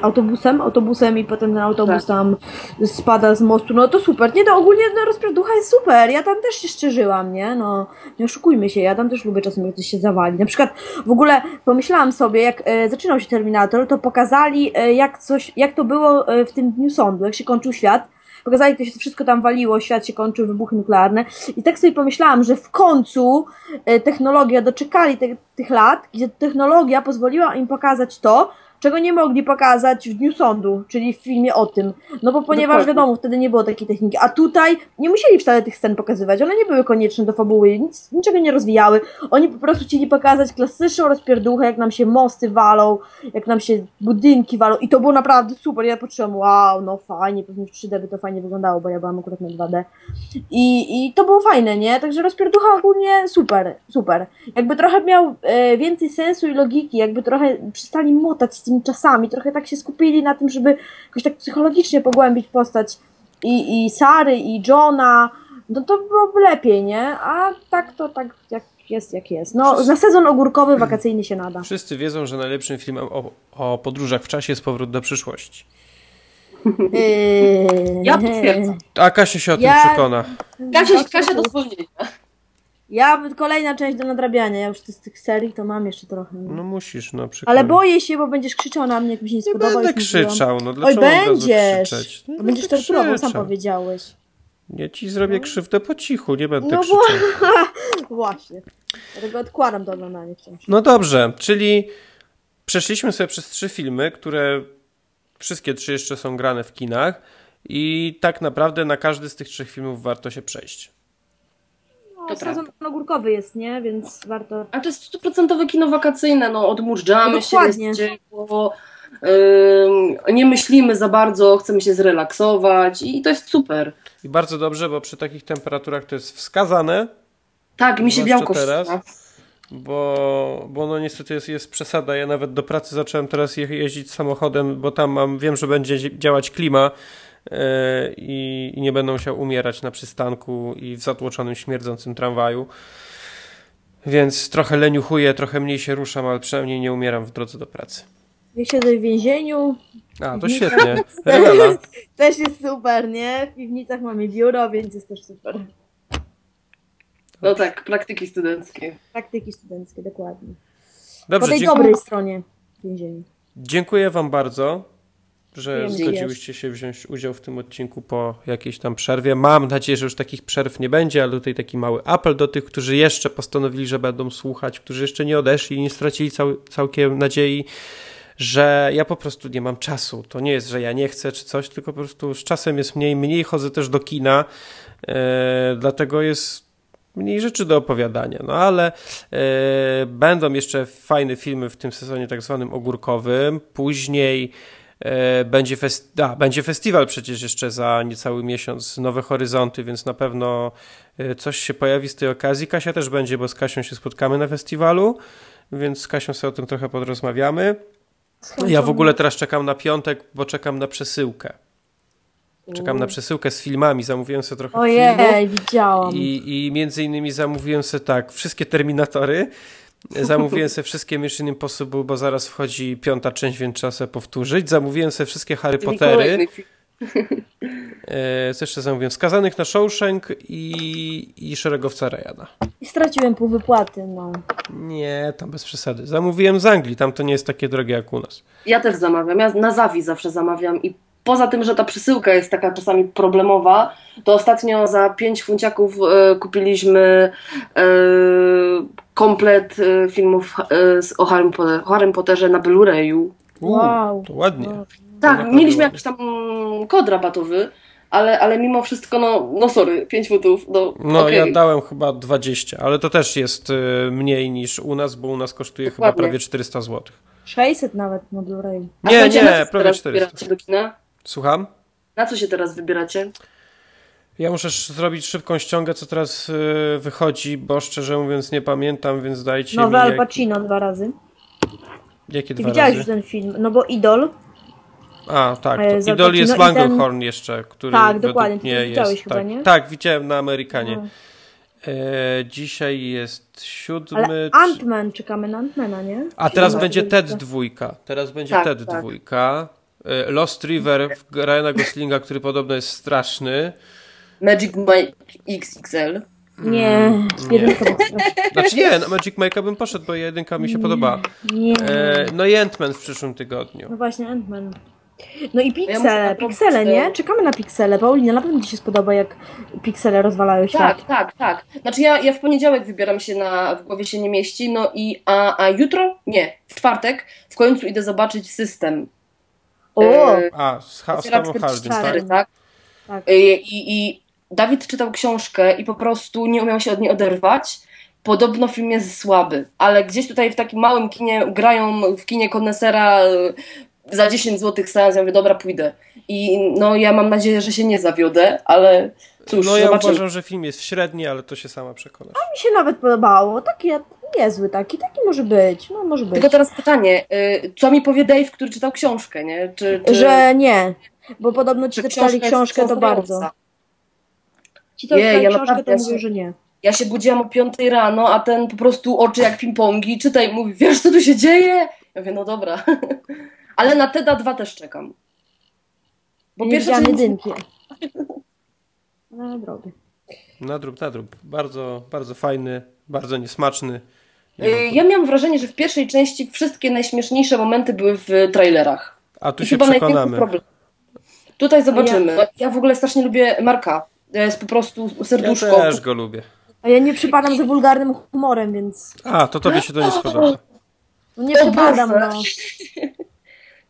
D: autobusem, autobusem i potem ten autobus tak. tam spada z mostu, no to super. Nie, to ogólnie no, rozpierducha jest super. Ja tam też się szczerzyłam, nie? No, nie oszukujmy się, ja tam też lubię czasem, jak coś się zawali. Na przykład w ogóle pomyślałam sobie, jak e, zaczynał się Terminator, to pokazali e, jak coś, jak to było e, w tym dniu sądu, jak się kończył świat Pokazali, jak się wszystko tam waliło, świat się kończył, wybuchy nuklearne. I tak sobie pomyślałam, że w końcu e, technologia, doczekali te, tych lat, gdzie technologia pozwoliła im pokazać to, czego nie mogli pokazać w Dniu Sądu, czyli w filmie o tym. No bo ponieważ Dokładnie. wiadomo, wtedy nie było takiej techniki. A tutaj nie musieli wcale tych scen pokazywać. One nie były konieczne do fabuły, nic, niczego nie rozwijały. Oni po prostu chcieli pokazać klasyczną rozpierduchę, jak nam się mosty walą, jak nam się budynki walą. I to było naprawdę super. Ja poczułam, wow, no fajnie, pewnie w 3D by to fajnie wyglądało, bo ja byłam akurat na 2D. I, i to było fajne, nie? Także rozpierducha ogólnie super, super. Jakby trochę miał e, więcej sensu i logiki, jakby trochę przestali motać z tymi czasami. Trochę tak się skupili na tym, żeby jakoś tak psychologicznie pogłębić postać i, i Sary, i Johna. No to byłoby lepiej, nie? A tak to tak jak jest, jak jest. No, Wszyscy... na sezon ogórkowy, wakacyjny się nada.
B: Wszyscy wiedzą, że najlepszym filmem o, o podróżach w czasie jest Powrót do przyszłości.
C: Yy... Ja potwierdzam.
B: A Kasia się o tym ja... przekona.
C: Kasia, Kasia do zwolnienia.
D: Ja, kolejna część do nadrabiania, ja już z tych serii to mam jeszcze trochę.
B: No musisz, no przykład.
D: Ale boję się, bo będziesz krzyczał na mnie, jak mi się nie spodoba.
B: Nie będę krzyczał, no dlaczego
D: Oj, będziesz! No, będziesz torturował, sam powiedziałeś.
B: Ja ci zrobię no. krzywdę po cichu, nie będę no krzyczał.
D: Bo... Właśnie. Dlatego odkładam to oglądanie wciąż.
B: No dobrze, czyli przeszliśmy sobie przez trzy filmy, które wszystkie trzy jeszcze są grane w kinach i tak naprawdę na każdy z tych trzech filmów warto się przejść
D: to sezon ogórkowy jest, nie? Więc warto.
C: A to jest stuprocentowe kino wakacyjne, no odmurzamy no, się, jest ciepło, yy, nie myślimy za bardzo, chcemy się zrelaksować i to jest super.
B: I bardzo dobrze, bo przy takich temperaturach to jest wskazane.
C: Tak, mi się białko
B: teraz. Bo, bo no niestety jest, jest przesada. Ja nawet do pracy zacząłem teraz je, jeździć samochodem, bo tam mam, wiem, że będzie działać klima i, i nie będę musiał umierać na przystanku i w zatłoczonym, śmierdzącym tramwaju. Więc trochę leniuchuję, trochę mniej się ruszam, ale przynajmniej nie umieram w drodze do pracy.
D: Ja siedzę w więzieniu.
B: A, to świetnie. Rewela.
D: Też jest super, nie? W piwnicach mamy biuro, więc jest też super.
C: No tak, praktyki studenckie.
D: Praktyki studenckie, dokładnie.
B: Dobrze,
D: po tej dziękuję. dobrej stronie więzienia.
B: Dziękuję Wam bardzo że zgodziłyście się wziąć udział w tym odcinku po jakiejś tam przerwie. Mam nadzieję, że już takich przerw nie będzie, ale tutaj taki mały apel do tych, którzy jeszcze postanowili, że będą słuchać, którzy jeszcze nie odeszli i nie stracili cał całkiem nadziei, że ja po prostu nie mam czasu. To nie jest, że ja nie chcę czy coś, tylko po prostu z czasem jest mniej, mniej chodzę też do kina, e, dlatego jest mniej rzeczy do opowiadania, no ale e, będą jeszcze fajne filmy w tym sezonie tak zwanym ogórkowym, później będzie, fest... A, będzie festiwal przecież jeszcze za niecały miesiąc, Nowe Horyzonty, więc na pewno e, coś się pojawi z tej okazji. Kasia też będzie, bo z Kasią się spotkamy na festiwalu, więc z Kasią sobie o tym trochę porozmawiamy. Ja w ogóle teraz czekam na piątek, bo czekam na przesyłkę. Czekam na przesyłkę z filmami, zamówiłem sobie trochę
D: Ojej,
B: filmów.
D: widziałam.
B: I, I między innymi zamówiłem sobie tak, wszystkie Terminatory, Zamówiłem sobie wszystkie Mission Impossible, bo zaraz wchodzi piąta część, więc trzeba sobie powtórzyć. Zamówiłem sobie wszystkie Harry Pottery. E, co jeszcze zamówiłem? Skazanych na Shawshank i, i Szeregowca Ryana.
D: I straciłem pół wypłaty, no.
B: Nie, tam bez przesady. Zamówiłem z Anglii, tam to nie jest takie drogie jak u nas.
C: Ja też zamawiam. Ja na Zawi zawsze zamawiam i poza tym, że ta przesyłka jest taka czasami problemowa, to ostatnio za 5 funciaków e, kupiliśmy e, komplet e, filmów o Harry, Potter, Harry Potterze na Blu-rayu.
B: Wow. To ładnie.
C: Tak, to mieliśmy jakiś tam kod rabatowy ale, ale mimo wszystko, no, no sorry, 5 funtów, no
B: No
C: okej.
B: ja dałem chyba 20, ale to też jest y, mniej niż u nas, bo u nas kosztuje chyba
C: Dokładnie.
B: prawie 400 zł.
D: 600 nawet na Blu-ray.
B: Nie, nie, prawie
C: teraz
B: 400.
C: wybieracie do kina?
B: Słucham?
C: Na co się teraz wybieracie?
B: Ja muszę sz- zrobić szybką ściągę, co teraz y, wychodzi, bo szczerze mówiąc nie pamiętam, więc dajcie
D: Nowy
B: mi
D: Al
B: jak,
D: Pacino dwa razy.
B: jakie
D: Ty
B: dwa
D: widziałeś
B: razy.
D: już ten film, no bo Idol,
B: A, tak.
D: E,
B: To
D: Al
B: Idol jest
D: i ten-
B: jeszcze, który
D: Tak, dokładnie, ty
B: mnie
D: to widziałeś
B: jest.
D: chyba,
B: tak,
D: nie?
B: tak, widziałem na Amerykanie.
D: No.
B: E, dzisiaj jest siódmy.
D: ale Ant-Man, czekamy na Ant-Mana, nie?
B: A teraz będzie. TED dwójka. Teraz będzie
C: Tak,
B: TED
C: tak.
B: dwójka. E, Lost River w Ryana Goslinga, który podobno jest straszny.
C: Magic Mike XXL.
D: Nie, jedynka była straszna.
B: Znaczy nie, na Magic Mike'a bym poszedł, bo jedynka mi się podoba.
D: Nie.
B: E, no i Ant-Man w przyszłym tygodniu.
D: No właśnie, Ant-Man. No i piksele,
C: nadrobić
D: piksele, nie? Czekamy na piksele. Paulina, na pewno ci się spodoba, jak piksele rozwalają świat.
C: Tak, tak, tak. Znaczy ja, ja w poniedziałek wybieram się na W głowie się nie mieści, no i a, a jutro? Nie, w czwartek w końcu idę zobaczyć system.
D: O!
C: E,
B: A, z Ha- z
D: cztery.
B: tak?
C: tak?
D: Tak.
C: E, I, I Dawid czytał książkę i po prostu nie umiał się od niej oderwać. Podobno film jest słaby, ale gdzieś tutaj w takim małym kinie grają w kinie konesera e, za 10 zł seans. Ja mówię, dobra, pójdę. I no ja mam nadzieję, że się nie zawiodę, ale cóż,
B: No ja
C: zobaczymy.
B: uważam, że film jest średni, ale to się sama przekonasz.
D: Mi się nawet podobało. Taki niezły taki, taki może być. No może być.
C: Tylko teraz pytanie, y, co mi powie Dave, który czytał książkę, nie? Czy, czy,
D: Że nie. Bo podobno ci, czytali książkę, to bardzo. Ci,
C: Jej,
D: czytali
C: ja
D: książkę, to
C: ja
D: mówią,
C: się-
D: że nie.
C: Ja się budziłam o 5 rano, a ten po prostu oczy jak ping-pongi, czytaj, mówi, wiesz co tu się dzieje? Ja mówię, no dobra. Ale na Teda 2 też czekam. Bo
D: nie
C: pierwsza część...
D: jedynki. No drogi.
B: Nadrób, nadrób. Bardzo, bardzo fajny, bardzo niesmaczny.
C: Y. Ja miałam wrażenie, że w pierwszej części wszystkie najśmieszniejsze momenty były w trailerach.
B: A tu
C: I
B: się
C: chyba
B: przekonamy.
C: problem. Tutaj zobaczymy. Ja w ogóle strasznie lubię Marka. To jest po prostu
B: Ja
C: serduszko.
B: też go lubię.
D: A ja nie przypadam za wulgarnym humorem, więc
B: A, to tobie się to nie spodoba.
D: no nie przypadam, no.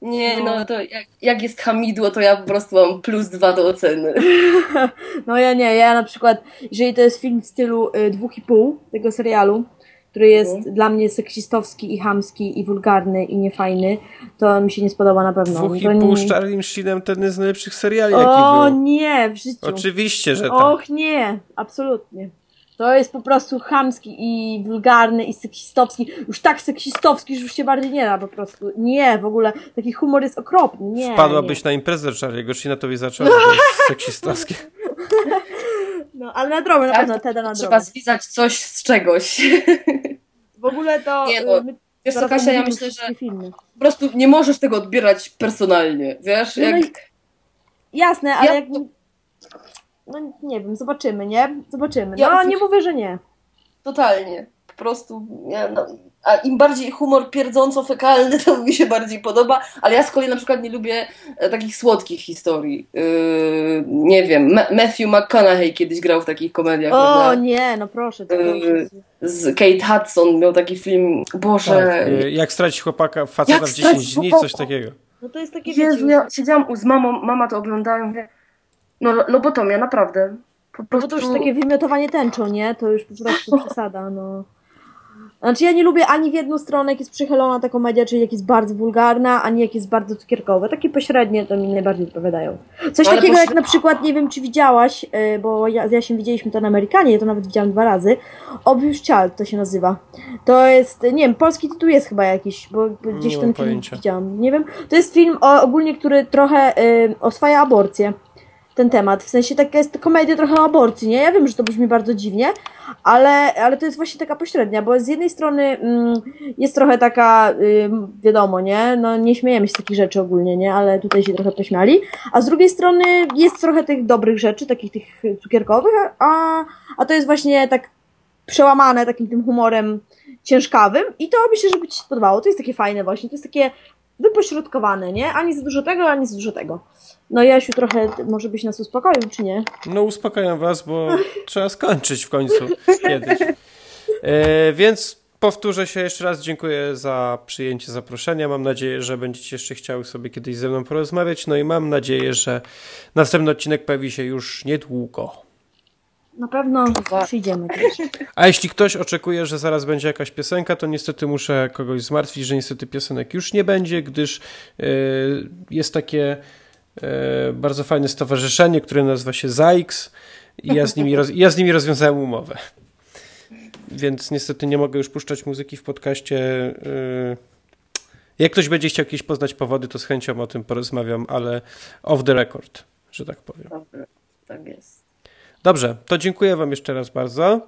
C: Nie,
D: No.
C: no to jak, jak jest hamidło, to ja po prostu mam plus dwa do oceny.
D: No ja nie, ja na przykład, jeżeli to jest film w stylu y, dwóch i pół tego serialu, który jest
C: Mhm.
D: dla mnie seksistowski i chamski i wulgarny i niefajny, to mi się nie spodoba na pewno.
B: Dwóch i pół
D: nie-
B: z Charlie Sheenem to jeden z najlepszych seriali, jaki
D: O
B: był.
D: nie, w życiu.
B: Oczywiście, że tak.
D: Och nie, absolutnie. To jest po prostu chamski i wulgarny i seksistowski. Już tak seksistowski, że już się bardziej nie da po prostu. Nie, w ogóle taki humor jest okropny. Nie,
B: Wpadłabyś
D: nie.
B: na imprezę Charlie'ego Sheena, to byś zaczęła, że to jest seksistowskie.
D: No, ale na drogę, na
C: Tak,
D: pewno, Teda na
C: Trzeba
D: drogę.
C: zwizać coś z czegoś.
D: W ogóle to...
C: Nie, no,
D: my
C: Wiesz co, Kasia, ja myślę, że
D: Filmy.
C: po prostu nie możesz tego odbierać personalnie, wiesz?
D: No, no
C: Jak...
D: i- Jasne, ale
C: Ja-
D: jak... No nie wiem, zobaczymy, nie? Zobaczymy.
C: Ja-
D: No, nie mówię, że nie.
C: Totalnie. Po prostu, ja, no, a im bardziej humor pierdząco-fekalny, to mi się bardziej podoba, ale ja z kolei na przykład nie lubię e, takich słodkich historii. Yy, nie wiem, Ma- Matthew McConaughey kiedyś grał w takich komediach,
D: O
C: prawda?
D: nie, no proszę. To
C: Yy. Z Kate Hudson miał taki film, Boże...
B: Tak, y, jak stracić chłopaka, faceta
C: Jak
B: w 10
C: stracić
B: dni,
C: chłopaka?
B: coś takiego.
D: No to jest takie,
C: Jezu, ja siedziałam u- z mamą, mama to oglądała i mówię, no lo- lobotomia, naprawdę. Po
D: No
C: prostu...
D: bo to już takie wymiotowanie tęczą, nie? To już po prostu przesada, no. Znaczy ja nie lubię ani w jedną stronę, jak jest przychylona ta komedia, czyli jak jest bardzo wulgarna, ani jak jest bardzo cukierkowe. Takie pośrednie to mi najbardziej odpowiadają. Coś
C: Ale
D: takiego jak
C: pośre-
D: na przykład, nie wiem czy widziałaś, yy, bo ja, z Jasiem widzieliśmy to na Amerykanie, ja to nawet widziałam dwa razy. Obvious Child to się nazywa. To jest, nie wiem, polski tytuł jest chyba jakiś, bo gdzieś
B: Nie
D: ten film
B: pojęcia.
D: widziałam. Nie wiem. To jest film o, ogólnie, który trochę yy, oswaja aborcję ten temat. W sensie taka jest komedia trochę o aborcji, nie? Ja wiem, że to brzmi bardzo dziwnie, ale, ale to jest właśnie taka pośrednia, bo z jednej strony mm, jest trochę taka, ym, wiadomo, nie? No nie śmiejemy się z takich rzeczy ogólnie, nie? Ale tutaj się trochę pośmiali. A z drugiej strony jest trochę tych dobrych rzeczy, takich tych cukierkowych, a, a to jest właśnie tak przełamane takim tym humorem ciężkawym i to myślę, że by Ci się spodobało. To jest takie fajne właśnie, to jest takie wypośrodkowane, nie? Ani za dużo tego, ani za dużo tego. No Jasiu trochę może byś nas uspokoił, czy nie?
B: No uspokajam was, bo trzeba skończyć w końcu kiedyś. E, więc powtórzę się jeszcze raz. Dziękuję za przyjęcie zaproszenia. Mam nadzieję, że będziecie jeszcze chciały sobie kiedyś ze mną porozmawiać. No i mam nadzieję, że następny odcinek pojawi się już niedługo.
D: Na pewno przyjdziemy.
B: A jeśli ktoś oczekuje, że zaraz będzie jakaś piosenka, to niestety muszę kogoś zmartwić, że niestety piosenek już nie będzie, gdyż yy, jest takie yy, bardzo fajne stowarzyszenie, które nazywa się ZAIX i ja z nimi, roz, ja z nimi rozwiązałem umowę. Więc niestety nie mogę już puszczać muzyki w podcaście. Yy, jak ktoś będzie chciał jakieś poznać powody, to z chęcią o tym porozmawiam, ale off the record, że tak powiem.
C: Dobrze, tak jest.
B: Dobrze, to dziękuję Wam jeszcze raz bardzo.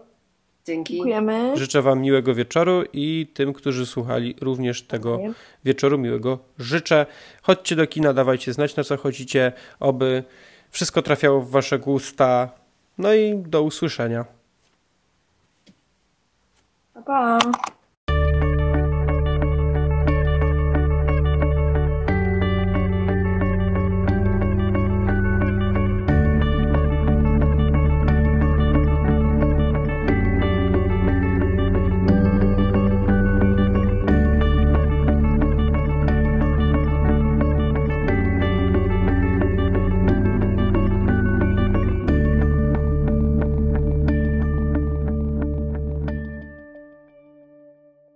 C: Dzięki.
D: Dziękujemy.
B: Życzę Wam miłego wieczoru i tym, którzy słuchali, również tego
D: Dziękuję.
B: wieczoru miłego życzę. Chodźcie do kina, dawajcie znać na co chodzicie, oby wszystko trafiało w Wasze gusta. No i do usłyszenia.
D: Pa, pa.